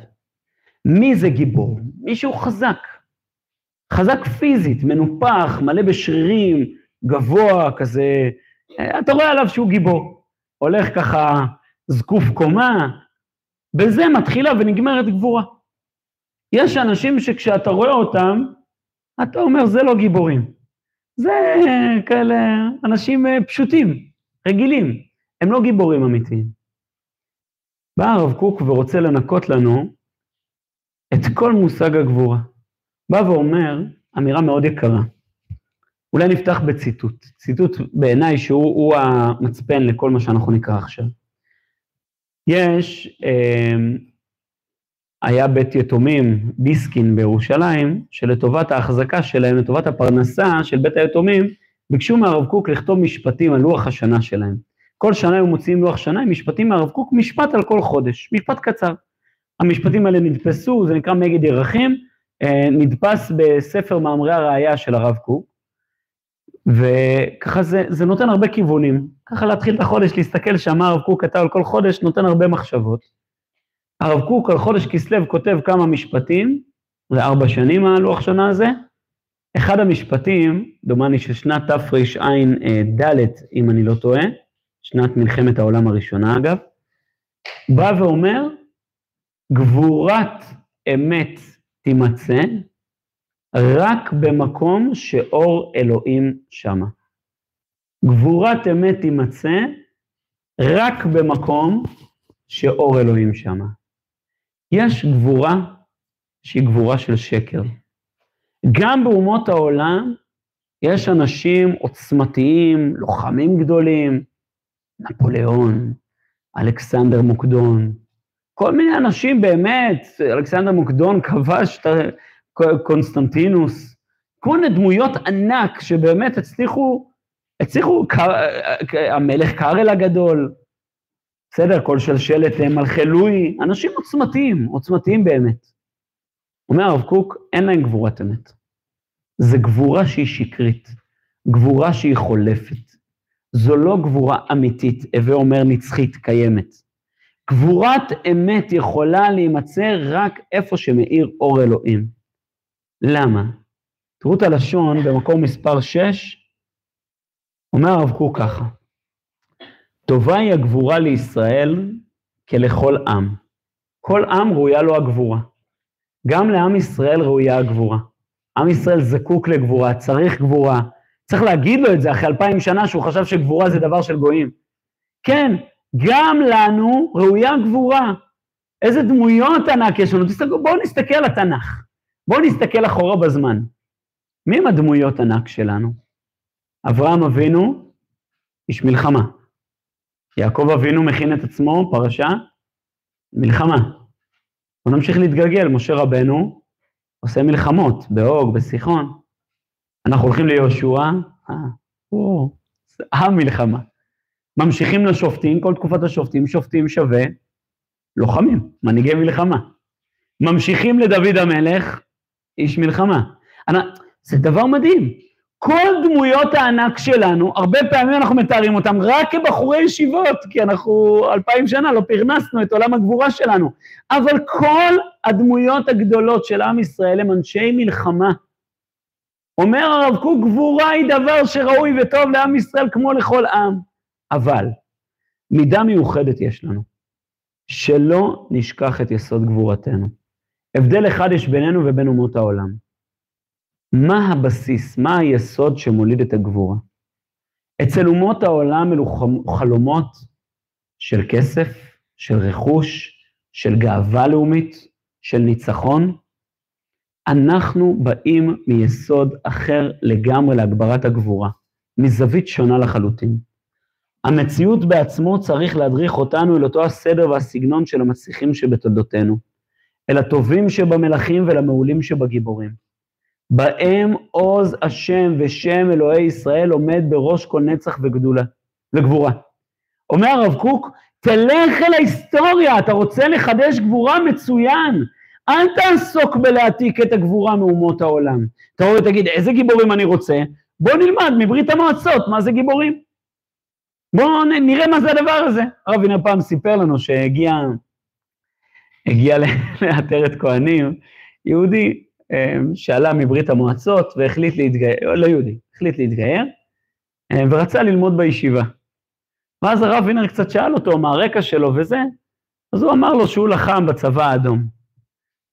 מי זה גיבור? מישהו חזק. חזק פיזית, מנופח, מלא בשרירים, גבוה כזה, אתה רואה עליו שהוא גיבור. הולך ככה זקוף קומה, בזה מתחילה ונגמרת גבורה. יש אנשים שכשאתה רואה אותם, אתה אומר, זה לא גיבורים. זה כאלה אנשים פשוטים, רגילים, הם לא גיבורים אמיתיים. בא הרב קוק ורוצה לנקות לנו את כל מושג הגבורה. בא ואומר אמירה מאוד יקרה. אולי נפתח בציטוט, ציטוט בעיניי שהוא המצפן לכל מה שאנחנו נקרא עכשיו. יש, אה, היה בית יתומים, ביסקין בירושלים, שלטובת ההחזקה שלהם, לטובת הפרנסה של בית היתומים, ביקשו מהרב קוק לכתוב משפטים על לוח השנה שלהם. כל שנה היו מוציאים לוח שנה עם משפטים מהרב קוק, משפט על כל חודש, משפט קצר. המשפטים האלה נדפסו, זה נקרא מגד ירחים, נדפס בספר מאמרי הראייה של הרב קוק, וככה זה, זה נותן הרבה כיוונים. ככה להתחיל את החודש, להסתכל שמה הרב קוק כתב על כל חודש, נותן הרבה מחשבות. הרב קוק על חודש כסלו כותב כמה משפטים, זה ארבע שנים הלוח שנה הזה. אחד המשפטים, דומני של שנת תרע"ד, אם אני לא טועה, שנת מלחמת העולם הראשונה אגב, בא ואומר, גבורת אמת תימצא רק במקום שאור אלוהים שמה. גבורת אמת תימצא רק במקום שאור אלוהים שמה. יש גבורה שהיא גבורה של שקר. גם באומות העולם יש אנשים עוצמתיים, לוחמים גדולים, נפוליאון, אלכסנדר מוקדון, כל מיני אנשים באמת, אלכסנדר מוקדון כבש את קונסטנטינוס, כל מיני דמויות ענק שבאמת הצליחו, הצליחו, המלך קארל הגדול, בסדר, כל שלשלת מלכי לואי, אנשים עוצמתיים, עוצמתיים באמת. אומר הרב קוק, אין להם גבורת אמת. זה גבורה שהיא שקרית, גבורה שהיא חולפת. זו לא גבורה אמיתית, הווה אומר נצחית, קיימת. גבורת אמת יכולה להימצא רק איפה שמאיר אור אלוהים. למה? תראו את הלשון במקור מספר 6, אומר הרב קוק ככה: טובה היא הגבורה לישראל כלכל עם. כל עם ראויה לו הגבורה. גם לעם ישראל ראויה הגבורה. עם ישראל זקוק לגבורה, צריך גבורה. צריך להגיד לו את זה אחרי אלפיים שנה שהוא חשב שגבורה זה דבר של גויים. כן, גם לנו ראויה גבורה. איזה דמויות ענק יש לנו. תסתכלו, בואו נסתכל על התנ"ך. בואו נסתכל אחורה בזמן. מי הם הדמויות ענק שלנו? אברהם אבינו, איש מלחמה. יעקב אבינו מכין את עצמו, פרשה, מלחמה. בואו נמשיך להתגלגל, משה רבנו עושה מלחמות, באוג, בסיחון. אנחנו הולכים ליהושע, אה, או, המלחמה. ממשיכים לשופטים, כל תקופת השופטים, שופטים שווה לוחמים, מנהיגי מלחמה. ממשיכים לדוד המלך, איש מלחמה. זה דבר מדהים. כל דמויות הענק שלנו, הרבה פעמים אנחנו מתארים אותם רק כבחורי ישיבות, כי אנחנו אלפיים שנה לא פרנסנו את עולם הגבורה שלנו, אבל כל הדמויות הגדולות של עם ישראל הם אנשי מלחמה. אומר הרב קוק, גבורה היא דבר שראוי וטוב לעם ישראל כמו לכל עם. אבל מידה מיוחדת יש לנו, שלא נשכח את יסוד גבורתנו. הבדל אחד יש בינינו ובין אומות העולם. מה הבסיס, מה היסוד שמוליד את הגבורה? אצל אומות העולם אלו חלומות של כסף, של רכוש, של גאווה לאומית, של ניצחון. אנחנו באים מיסוד אחר לגמרי להגברת הגבורה, מזווית שונה לחלוטין. המציאות בעצמו צריך להדריך אותנו אל אותו הסדר והסגנון של המצליחים שבתולדותינו, אל הטובים שבמלכים ולמעולים שבגיבורים. בהם עוז השם ושם אלוהי ישראל עומד בראש כל נצח וגדולה, וגבורה. אומר הרב קוק, תלך אל ההיסטוריה, אתה רוצה לחדש גבורה מצוין. אל תעסוק בלהעתיק את הגבורה מאומות העולם. אתה רואה, תגיד, איזה גיבורים אני רוצה? בוא נלמד מברית המועצות, מה זה גיבורים. בואו נראה מה זה הדבר הזה. הרב וינר פעם סיפר לנו שהגיע הגיע לעטרת כהנים, יהודי, אמ, שעלה מברית המועצות והחליט להתגייר, לא יהודי, החליט להתגייר, אמ, ורצה ללמוד בישיבה. ואז הרב וינר קצת שאל אותו מה הרקע שלו וזה, אז הוא אמר לו שהוא לחם בצבא האדום.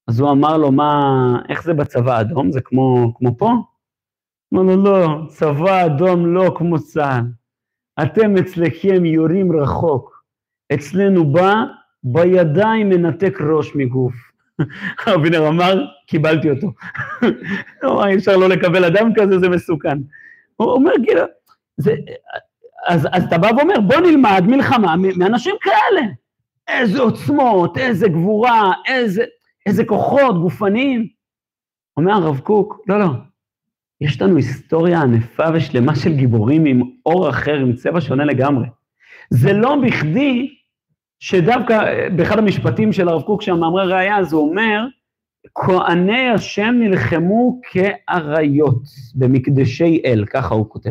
אז הוא אמר לו, מה, איך זה בצבא האדום? זה כמו, כמו פה? אמר לו, לא, צבא אדום לא כמו צה"ל. אתם אצלכם יורים רחוק. אצלנו בא, בידיים מנתק ראש מגוף. אבינר אמר, קיבלתי אותו. אמר, אי אפשר לא לקבל אדם כזה, זה מסוכן. הוא אומר, כאילו, זה, אז, אז אתה בא ואומר, בוא נלמד מלחמה מאנשים כאלה. איזה עוצמות, איזה גבורה, איזה, איזה כוחות גופניים. אומר הרב קוק, לא, לא, יש לנו היסטוריה ענפה ושלמה של גיבורים עם אור אחר, עם צבע שונה לגמרי. זה לא בכדי שדווקא אה, באחד המשפטים של הרב קוק שם, מאמרי ראייה, אז הוא אומר, כהני השם נלחמו כאריות במקדשי אל, ככה הוא כותב.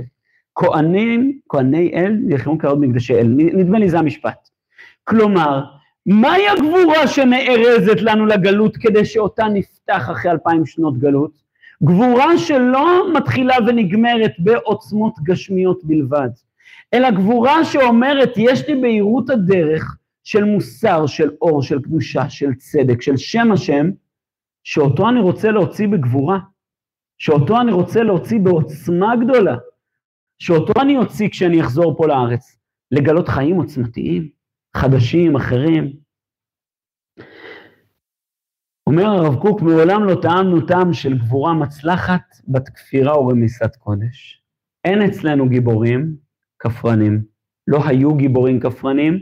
כהנים, כהני אל נלחמו כאריות במקדשי אל, נדמה לי זה המשפט. כלומר, מהי הגבורה שנארזת לנו לגלות כדי שאותה נפתח אחרי אלפיים שנות גלות? גבורה שלא מתחילה ונגמרת בעוצמות גשמיות בלבד, אלא גבורה שאומרת, יש לי בהירות הדרך, של מוסר, של אור, של קדושה, של צדק, של שם השם, שאותו אני רוצה להוציא בגבורה, שאותו אני רוצה להוציא בעוצמה גדולה, שאותו אני אוציא כשאני אחזור פה לארץ, לגלות חיים עוצמתיים, חדשים, אחרים. אומר הרב קוק, מעולם לא טעמנו טעם של גבורה מצלחת בת כפירה ורמיסת קודש. אין אצלנו גיבורים כפרנים. לא היו גיבורים כפרנים,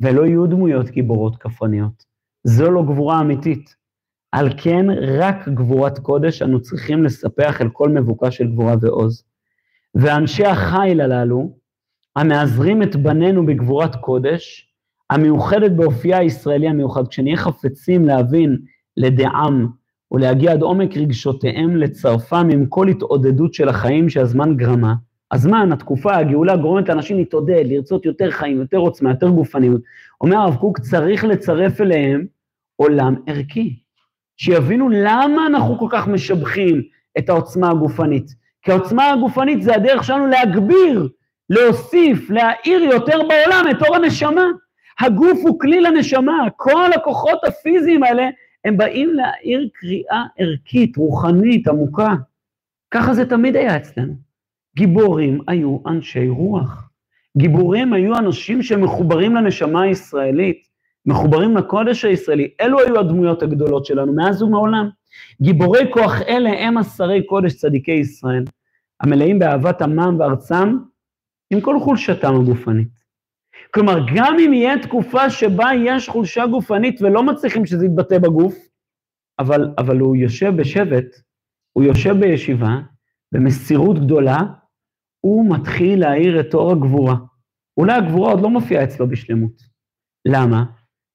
ולא יהיו דמויות גיבורות כפרניות. זו לא גבורה אמיתית. על כן, רק גבורת קודש אנו צריכים לספח אל כל מבוקש של גבורה ועוז. ואנשי החיל הללו, המאזרים את בנינו בגבורת קודש, המיוחדת באופייה הישראלי המיוחד, כשנהיה חפצים להבין לדעם ולהגיע עד עומק רגשותיהם לצרפם עם כל התעודדות של החיים שהזמן גרמה, הזמן, התקופה, הגאולה גורמת לאנשים להתעודד, לרצות יותר חיים, יותר עוצמה, יותר גופניות. אומר הרב קוק, צריך לצרף אליהם עולם ערכי. שיבינו למה אנחנו כל כך משבחים את העוצמה הגופנית. כי העוצמה הגופנית זה הדרך שלנו להגביר, להוסיף, להאיר יותר בעולם את אור הנשמה. הגוף הוא כלי לנשמה, כל הכוחות הפיזיים האלה, הם באים להאיר קריאה ערכית, רוחנית, עמוקה. ככה זה תמיד היה אצלנו. גיבורים היו אנשי רוח. גיבורים היו אנשים שמחוברים לנשמה הישראלית, מחוברים לקודש הישראלי. אלו היו הדמויות הגדולות שלנו מאז ומעולם. גיבורי כוח אלה הם השרי קודש צדיקי ישראל, המלאים באהבת עמם וארצם, עם כל חולשתם הגופנית. כלומר, גם אם יהיה תקופה שבה יש חולשה גופנית ולא מצליחים שזה יתבטא בגוף, אבל, אבל הוא יושב בשבט, הוא יושב בישיבה, במסירות גדולה, הוא מתחיל להאיר את אור הגבורה. אולי הגבורה עוד לא מופיעה אצלו בשלמות. למה?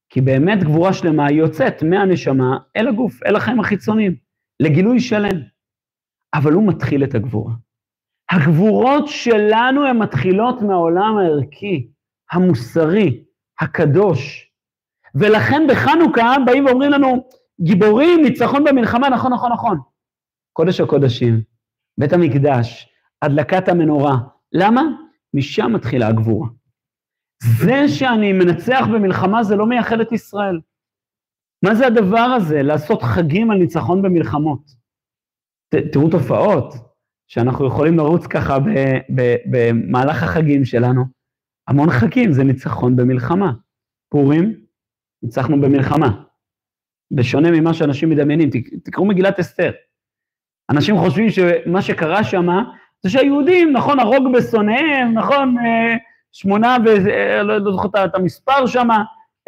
כי באמת גבורה שלמה היא יוצאת מהנשמה אל הגוף, אל החיים החיצוניים. לגילוי שלם. אבל הוא מתחיל את הגבורה. הגבורות שלנו הן מתחילות מהעולם הערכי, המוסרי, הקדוש. ולכן בחנוכה באים ואומרים לנו, גיבורים, ניצחון במלחמה, נכון, נכון, נכון. קודש הקודשים, בית המקדש, הדלקת המנורה. למה? משם מתחילה הגבורה. זה שאני מנצח במלחמה זה לא מייחד את ישראל. מה זה הדבר הזה, לעשות חגים על ניצחון במלחמות? ת, תראו תופעות, שאנחנו יכולים לרוץ ככה במהלך החגים שלנו. המון חגים, זה ניצחון במלחמה. פורים, ניצחנו במלחמה. בשונה ממה שאנשים מדמיינים, תקראו מגילת אסתר. אנשים חושבים שמה שקרה שם זה שהיהודים, נכון, הרוג בשונאיהם, נכון, אה, שמונה ו... אה, לא, לא זוכר את המספר שם,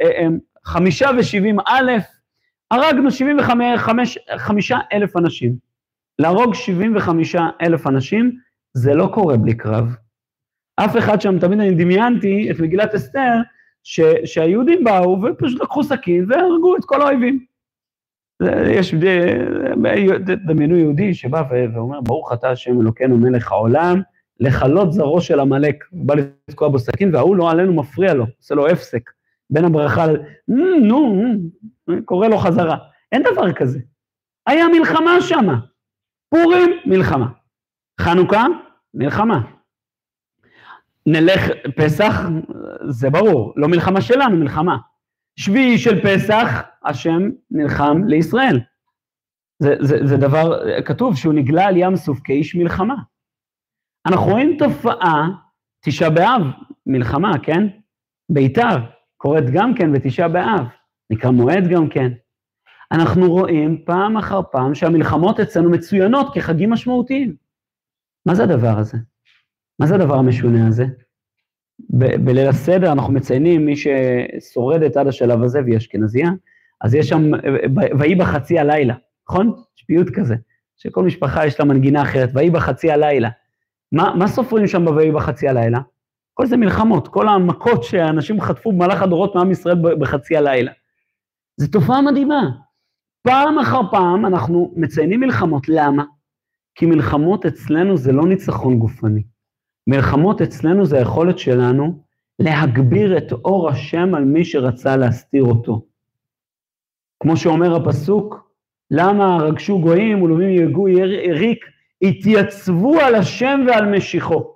אה, חמישה ושבעים א', הרגנו שבעים וחמישה אלף אנשים. להרוג שבעים וחמישה אלף אנשים, זה לא קורה בלי קרב. אף אחד שם, תמיד אני דמיינתי את מגילת אסתר, ש, שהיהודים באו ופשוט לקחו סכין והרגו את כל האויבים. יש, דמיינו יהודי שבא ואומר, ברוך אתה השם אלוקינו מלך העולם, לכלות זרעו של עמלק, בא לתקוע בו סכין, וההוא לא עלינו מפריע לו, עושה לו הפסק, בין הברכה, נו, קורא לו חזרה. אין דבר כזה. היה מלחמה שמה. פורים, מלחמה. חנוכה, מלחמה. נלך, פסח, זה ברור, לא מלחמה שלנו, מלחמה. שביעי של פסח, השם נלחם לישראל. זה, זה, זה דבר, כתוב שהוא נגלה על ים סוף כאיש מלחמה. אנחנו רואים תופעה, תשעה באב, מלחמה, כן? ביתר, קורית גם כן בתשעה באב, נקרא מועד גם כן. אנחנו רואים פעם אחר פעם שהמלחמות אצלנו מצוינות כחגים משמעותיים. מה זה הדבר הזה? מה זה הדבר המשונה הזה? בליל הסדר אנחנו מציינים, מי ששורדת עד השלב הזה והיא אשכנזייה, אז יש שם, ויהי בחצי הלילה, נכון? יש פיוט כזה, שכל משפחה יש לה מנגינה אחרת, ויהי בחצי הלילה. מה, מה סופרים שם ב"ויהי בחצי הלילה"? כל זה מלחמות, כל המכות שאנשים חטפו במהלך הדורות מעם ישראל בחצי הלילה. זו תופעה מדהימה. פעם אחר פעם אנחנו מציינים מלחמות, למה? כי מלחמות אצלנו זה לא ניצחון גופני. מלחמות אצלנו זה היכולת שלנו להגביר את אור השם על מי שרצה להסתיר אותו. כמו שאומר הפסוק, למה רגשו גויים ולאומים יגעו יריק, התייצבו על השם ועל משיחו.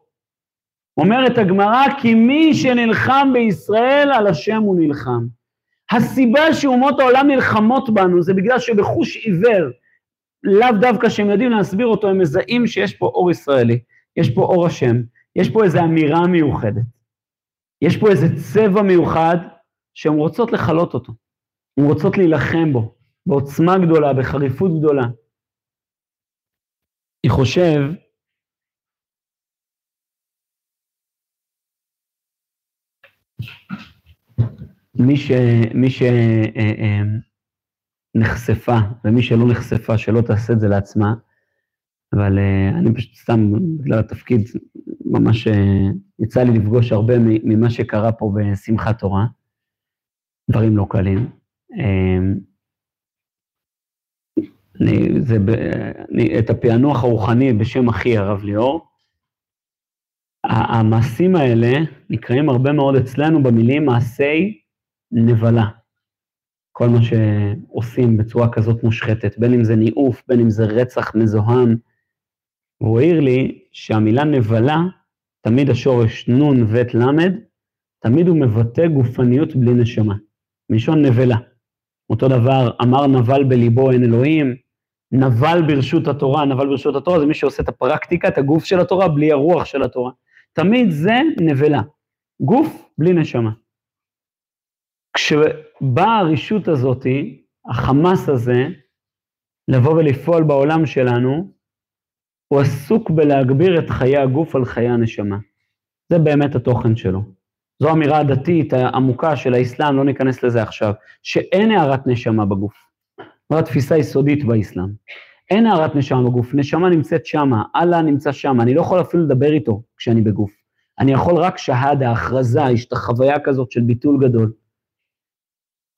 אומרת הגמרא, כי מי שנלחם בישראל, על השם הוא נלחם. הסיבה שאומות העולם נלחמות בנו זה בגלל שבחוש עיוור, לאו דווקא שהם יודעים להסביר אותו, הם מזהים שיש פה אור ישראלי, יש פה אור השם, יש פה איזו אמירה מיוחדת, יש פה איזה צבע מיוחד שהן רוצות לכלות אותו, הן רוצות להילחם בו, בעוצמה גדולה, בחריפות גדולה. אני חושב מי, ש, מי שנחשפה אה, אה, ומי שלא נחשפה, שלא תעשה את זה לעצמה, אבל אה, אני פשוט סתם, בגלל התפקיד, ממש יצא לי לפגוש הרבה ממה שקרה פה בשמחת תורה, דברים לא קלים. אני, זה, אני, את הפענוח הרוחני בשם אחי, הרב ליאור, המעשים האלה נקראים הרבה מאוד אצלנו במילים מעשי נבלה. כל מה שעושים בצורה כזאת מושחתת, בין אם זה ניאוף, בין אם זה רצח מזוהם. והוא העיר לי שהמילה נבלה, תמיד השורש נון ואת למד, תמיד הוא מבטא גופניות בלי נשמה, מלשון נבלה. אותו דבר, אמר נבל בליבו אין אלוהים, נבל ברשות התורה, נבל ברשות התורה זה מי שעושה את הפרקטיקה, את הגוף של התורה, בלי הרוח של התורה. תמיד זה נבלה, גוף בלי נשמה. כשבאה הרשות הזאתי, החמאס הזה, לבוא ולפעול בעולם שלנו, הוא עסוק בלהגביר את חיי הגוף על חיי הנשמה. זה באמת התוכן שלו. זו אמירה הדתית העמוקה של האסלאם, לא ניכנס לזה עכשיו, שאין הערת נשמה בגוף. זו התפיסה היסודית באסלאם. אין הערת נשמה בגוף, נשמה נמצאת שמה, אללה נמצא שמה, אני לא יכול אפילו לדבר איתו כשאני בגוף. אני יכול רק שהדה, הכרזה, יש את החוויה כזאת של ביטול גדול.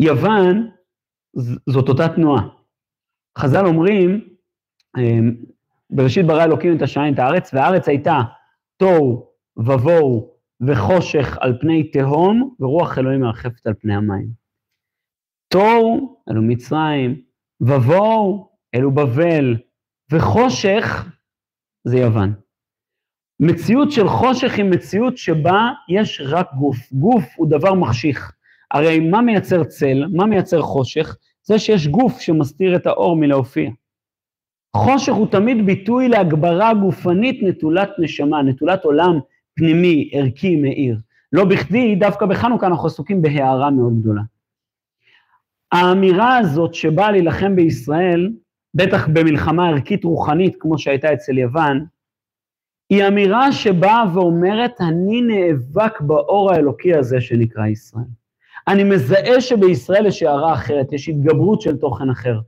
יוון זאת אותה תנועה. חז"ל אומרים אמ, בראשית ברא אלוקים את השמיים את הארץ, והארץ הייתה תוהו ובוהו וחושך על פני תהום, ורוח אלוהים מרחפת על פני המים. תוהו, אלו מצרים, ובוהו, אלו בבל, וחושך, זה יוון. מציאות של חושך היא מציאות שבה יש רק גוף. גוף הוא דבר מחשיך. הרי מה מייצר צל? מה מייצר חושך? זה שיש גוף שמסתיר את האור מלהופיע. חושך הוא תמיד ביטוי להגברה גופנית נטולת נשמה, נטולת עולם פנימי, ערכי, מאיר. לא בכדי, דווקא בחנוכה אנחנו עסוקים בהערה מאוד גדולה. האמירה הזאת שבאה להילחם בישראל, בטח במלחמה ערכית רוחנית כמו שהייתה אצל יוון, היא אמירה שבאה ואומרת, אני נאבק באור האלוקי הזה שנקרא ישראל. אני מזהה שבישראל יש הערה אחרת, יש התגברות של תוכן אחר.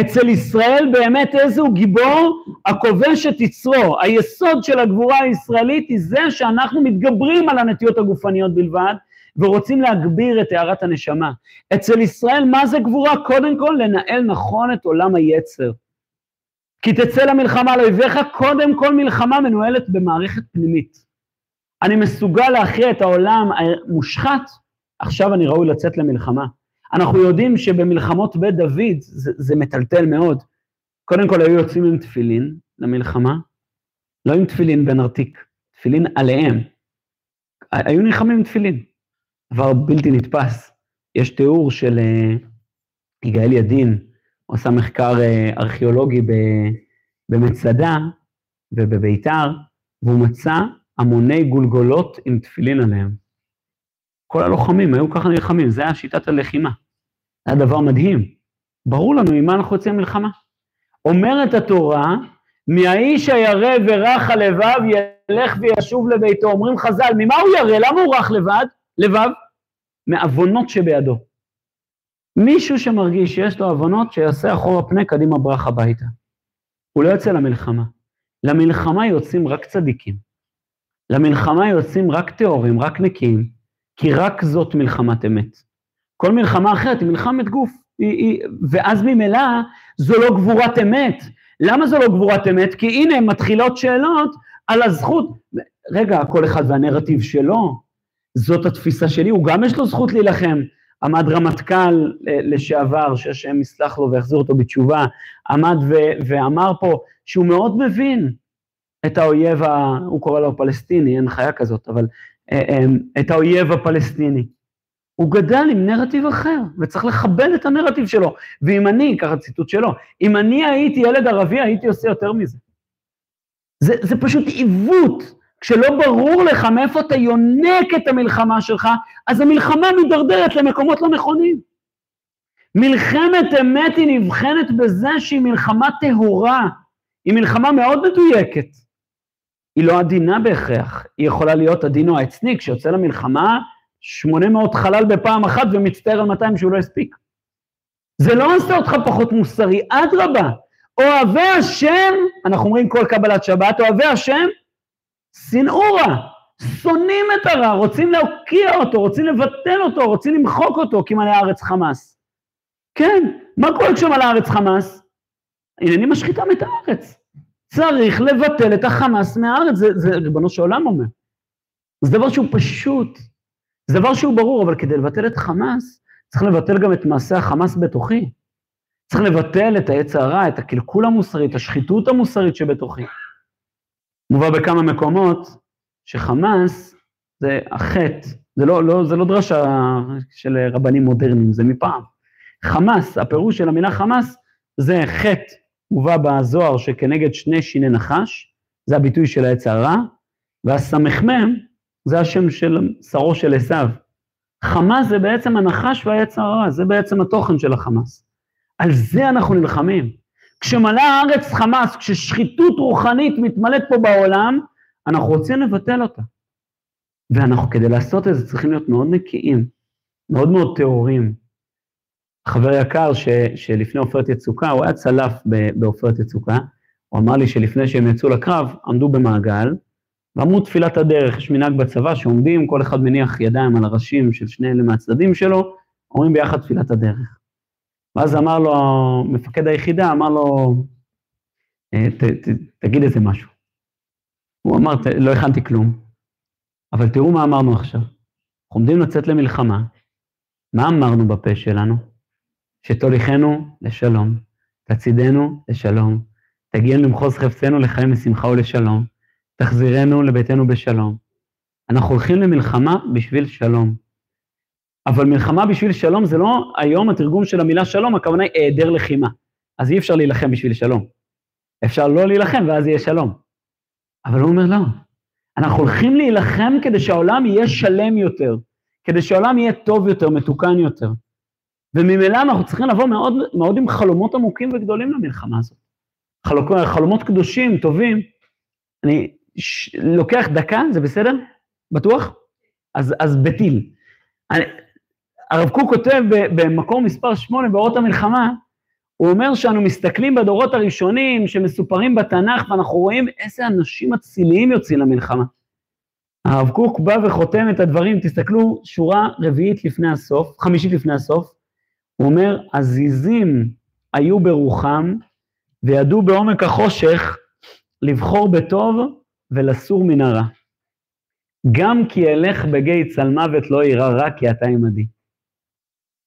אצל ישראל באמת איזהו גיבור הכובש את יצרו. היסוד של הגבורה הישראלית היא זה שאנחנו מתגברים על הנטיות הגופניות בלבד, ורוצים להגביר את הארת הנשמה. אצל ישראל, מה זה גבורה? קודם כל, לנהל נכון את עולם היצר. כי תצא למלחמה על אויביך, קודם כל מלחמה מנוהלת במערכת פנימית. אני מסוגל להכריע את העולם המושחת, עכשיו אני ראוי לצאת למלחמה. אנחנו יודעים שבמלחמות בית דוד זה, זה מטלטל מאוד. קודם כל היו יוצאים עם תפילין למלחמה, לא עם תפילין בנרתיק, תפילין עליהם. היו נלחמים עם תפילין. דבר בלתי נתפס. יש תיאור של uh, יגאל ידין, הוא עשה מחקר uh, ארכיאולוגי במצדה ובביתר, והוא מצא המוני גולגולות עם תפילין עליהם. כל הלוחמים היו ככה נלחמים, זה היה שיטת הלחימה. היה דבר מדהים. ברור לנו עם מה אנחנו יוצאים למלחמה. אומרת התורה, מהאיש הירא ורך הלבב ילך וישוב לביתו. אומרים חז"ל, ממה הוא ירא? למה הוא רך לבד? לבב? מעוונות שבידו. מישהו שמרגיש שיש לו עוונות, שיעשה אחורה פנה, קדימה ברח הביתה. הוא לא יוצא למלחמה. למלחמה יוצאים רק צדיקים. למלחמה יוצאים רק טהורים, רק נקיים. כי רק זאת מלחמת אמת. כל מלחמה אחרת היא מלחמת גוף, היא, היא, ואז ממילא זו לא גבורת אמת. למה זו לא גבורת אמת? כי הנה מתחילות שאלות על הזכות, רגע, כל אחד והנרטיב שלו, זאת התפיסה שלי, הוא גם יש לו זכות להילחם. עמד רמטכ"ל לשעבר, שהשם יסלח לו ויחזיר אותו בתשובה, עמד ו- ואמר פה שהוא מאוד מבין את האויב, ה- הוא קורא לו פלסטיני, אין חיה כזאת, אבל את האויב הפלסטיני. הוא גדל עם נרטיב אחר, וצריך לכבד את הנרטיב שלו. ואם אני, ככה ציטוט שלו, אם אני הייתי ילד ערבי, הייתי עושה יותר מזה. זה, זה פשוט עיוות. כשלא ברור לך מאיפה אתה יונק את המלחמה שלך, אז המלחמה מידרדרת למקומות לא נכונים. מלחמת אמת היא נבחנת בזה שהיא מלחמה טהורה, היא מלחמה מאוד מדויקת. היא לא עדינה בהכרח, היא יכולה להיות הדין או העצני, כשיוצא למלחמה, 800 חלל בפעם אחת ומצטער על 200 שהוא לא הספיק. זה לא עושה אותך פחות מוסרי, אדרבה. אוהבי השם, אנחנו אומרים כל קבלת שבת, אוהבי השם, שנאו רע, שונאים את הרע, רוצים להוקיע אותו, רוצים לבטל אותו, רוצים למחוק אותו, כי מלא הארץ חמאס. כן, מה קורה כשמלא הארץ חמאס? הנני משחיתם את הארץ. צריך לבטל את החמאס מהארץ, זה, זה ריבונו של עולם אומר. זה דבר שהוא פשוט, זה דבר שהוא ברור, אבל כדי לבטל את חמאס, צריך לבטל גם את מעשה החמאס בתוכי. צריך לבטל את העץ הרע, את הקלקול המוסרי, את השחיתות המוסרית שבתוכי. מובא בכמה מקומות שחמאס זה החטא, זה לא, לא, זה לא דרשה של רבנים מודרניים, זה מפעם. חמאס, הפירוש של המילה חמאס זה חטא מובא בזוהר שכנגד שני שיני נחש, זה הביטוי של העץ הרע, והסמ"ם זה השם של שרו של עשיו. חמאס זה בעצם הנחש והעץ הרע, זה בעצם התוכן של החמאס. על זה אנחנו נלחמים. כשמלאה הארץ חמאס, כששחיתות רוחנית מתמלאת פה בעולם, אנחנו רוצים לבטל אותה. ואנחנו כדי לעשות את זה צריכים להיות מאוד נקיים, מאוד מאוד טהורים, חבר יקר ש, שלפני עופרת יצוקה, הוא היה צלף בעופרת יצוקה, הוא אמר לי שלפני שהם יצאו לקרב, עמדו במעגל, ואמרו תפילת הדרך, יש מנהג בצבא שעומדים, כל אחד מניח ידיים על הראשים של שני אלה מהצדדים שלו, אומרים ביחד תפילת הדרך. ואז אמר לו, מפקד היחידה אמר לו, ת, ת, תגיד איזה משהו. הוא אמר, לא הכנתי כלום, אבל תראו מה אמרנו עכשיו. אנחנו עומדים לצאת למלחמה, מה אמרנו בפה שלנו? שתוליכנו לשלום, תצידנו לשלום, תגיענו למחוז חפצנו לחיים לשמחה ולשלום, תחזירנו לביתנו בשלום. אנחנו הולכים למלחמה בשביל שלום. אבל מלחמה בשביל שלום זה לא היום התרגום של המילה שלום, הכוונה היא היעדר לחימה. אז אי אפשר להילחם בשביל שלום. אפשר לא להילחם ואז יהיה שלום. אבל הוא אומר לא, אנחנו הולכים להילחם כדי שהעולם יהיה שלם יותר, כדי שהעולם יהיה טוב יותר, מתוקן יותר. וממילא אנחנו צריכים לבוא מאוד, מאוד עם חלומות עמוקים וגדולים למלחמה הזאת. חלוק, חלומות קדושים, טובים. אני ש, לוקח דקה, זה בסדר? בטוח? אז, אז בטיל. אני, הרב קוק כותב במקור מספר 8 באורות המלחמה, הוא אומר שאנו מסתכלים בדורות הראשונים שמסופרים בתנ"ך, ואנחנו רואים איזה אנשים אציליים יוצאים למלחמה. הרב קוק בא וחותם את הדברים, תסתכלו, שורה רביעית לפני הסוף, חמישית לפני הסוף, הוא אומר, עזיזים היו ברוחם, וידעו בעומק החושך לבחור בטוב ולסור מן הרע. גם כי אלך בגיא צלמוות לא יירא רע כי אתה עמדי.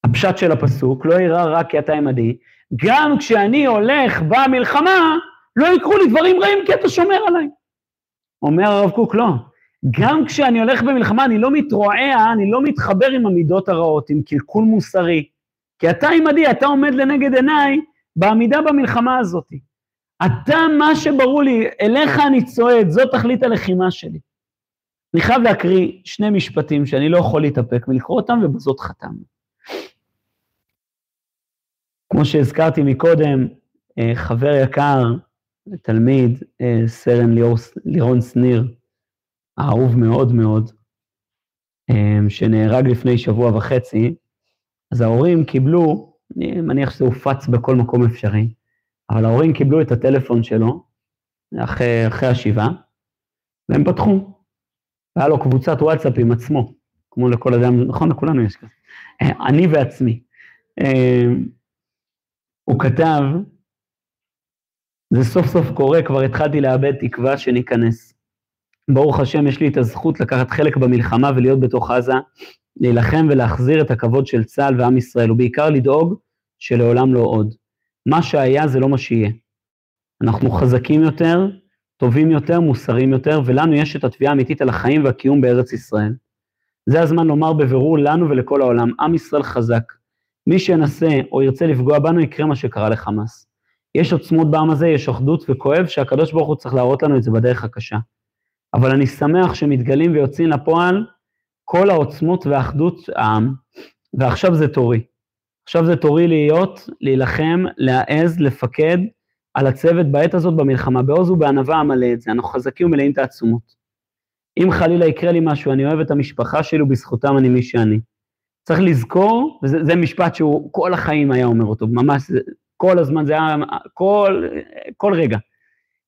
הפשט של הפסוק, לא יירא רע כי אתה עמדי, גם כשאני הולך במלחמה, לא יקרו לי דברים רעים כי אתה שומר עליי. אומר הרב קוק, לא. גם כשאני הולך במלחמה, אני לא מתרועע, אני לא מתחבר עם המידות הרעות, עם קלקול מוסרי. כי אתה עמדי, אתה עומד לנגד עיניי בעמידה במלחמה הזאת. אתה, מה שברור לי, אליך אני צועד, זאת תכלית הלחימה שלי. אני חייב להקריא שני משפטים שאני לא יכול להתאפק מלקרוא אותם, ובזאת חתמנו. כמו שהזכרתי מקודם, אה, חבר יקר, תלמיד, אה, סרן ליאור, לירון שניר, האהוב מאוד מאוד, אה, שנהרג לפני שבוע וחצי, אז ההורים קיבלו, אני מניח שזה הופץ בכל מקום אפשרי, אבל ההורים קיבלו את הטלפון שלו אחרי, אחרי השבעה, והם פתחו. והיה לו קבוצת וואטסאפ עם עצמו, כמו לכל אדם, נכון, לכולנו יש כזה. אני ועצמי. הוא כתב, זה סוף סוף קורה, כבר התחלתי לאבד תקווה שניכנס. ברוך השם, יש לי את הזכות לקחת חלק במלחמה ולהיות בתוך עזה, להילחם ולהחזיר את הכבוד של צה"ל ועם ישראל, ובעיקר לדאוג שלעולם לא עוד. מה שהיה זה לא מה שיהיה. אנחנו חזקים יותר, טובים יותר, מוסריים יותר, ולנו יש את התביעה האמיתית על החיים והקיום בארץ ישראל. זה הזמן לומר בבירור לנו ולכל העולם, עם ישראל חזק. מי שינסה או ירצה לפגוע בנו, יקרה מה שקרה לחמאס. יש עוצמות בעם הזה, יש אחדות, וכואב שהקדוש ברוך הוא צריך להראות לנו את זה בדרך הקשה. אבל אני שמח שמתגלים ויוצאים לפועל כל העוצמות והאחדות העם, ועכשיו זה תורי. עכשיו זה תורי להיות, להילחם, להעז, לפקד על הצוות בעת הזאת במלחמה, בעוז ובענווה אמלא את זה, אנחנו חזקים ומלאים תעצומות. אם חלילה יקרה לי משהו, אני אוהב את המשפחה שלי ובזכותם אני מי שאני. צריך לזכור, וזה משפט שהוא כל החיים היה אומר אותו, ממש כל הזמן, זה היה כל, כל רגע.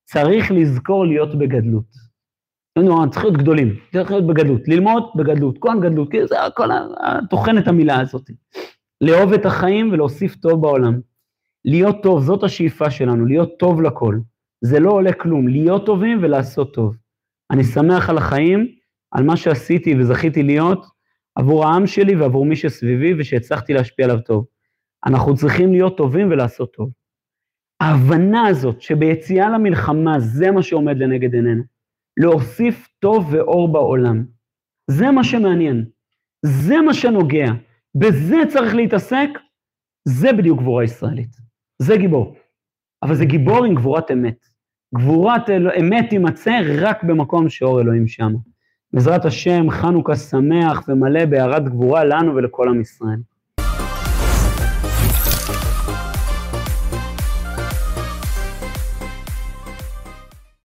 צריך לזכור להיות בגדלות. נו, צריך להיות גדולים, צריך להיות בגדלות, ללמוד בגדלות, כהן גדלות, כי זה כל טוחן המילה הזאת. לאהוב את החיים ולהוסיף טוב בעולם. להיות טוב, זאת השאיפה שלנו, להיות טוב לכל. זה לא עולה כלום, להיות טובים ולעשות טוב. אני שמח על החיים, על מה שעשיתי וזכיתי להיות, עבור העם שלי ועבור מי שסביבי ושהצלחתי להשפיע עליו טוב. אנחנו צריכים להיות טובים ולעשות טוב. ההבנה הזאת שביציאה למלחמה זה מה שעומד לנגד עינינו. להוסיף טוב ואור בעולם. זה מה שמעניין. זה מה שנוגע. בזה צריך להתעסק, זה בדיוק גבורה ישראלית. זה גיבור. אבל זה גיבור עם גבורת אמת. גבורת אמת תימצא רק במקום שאור אלוהים שם. בעזרת השם, חנוכה שמח ומלא בהערת גבורה לנו ולכל עם ישראל.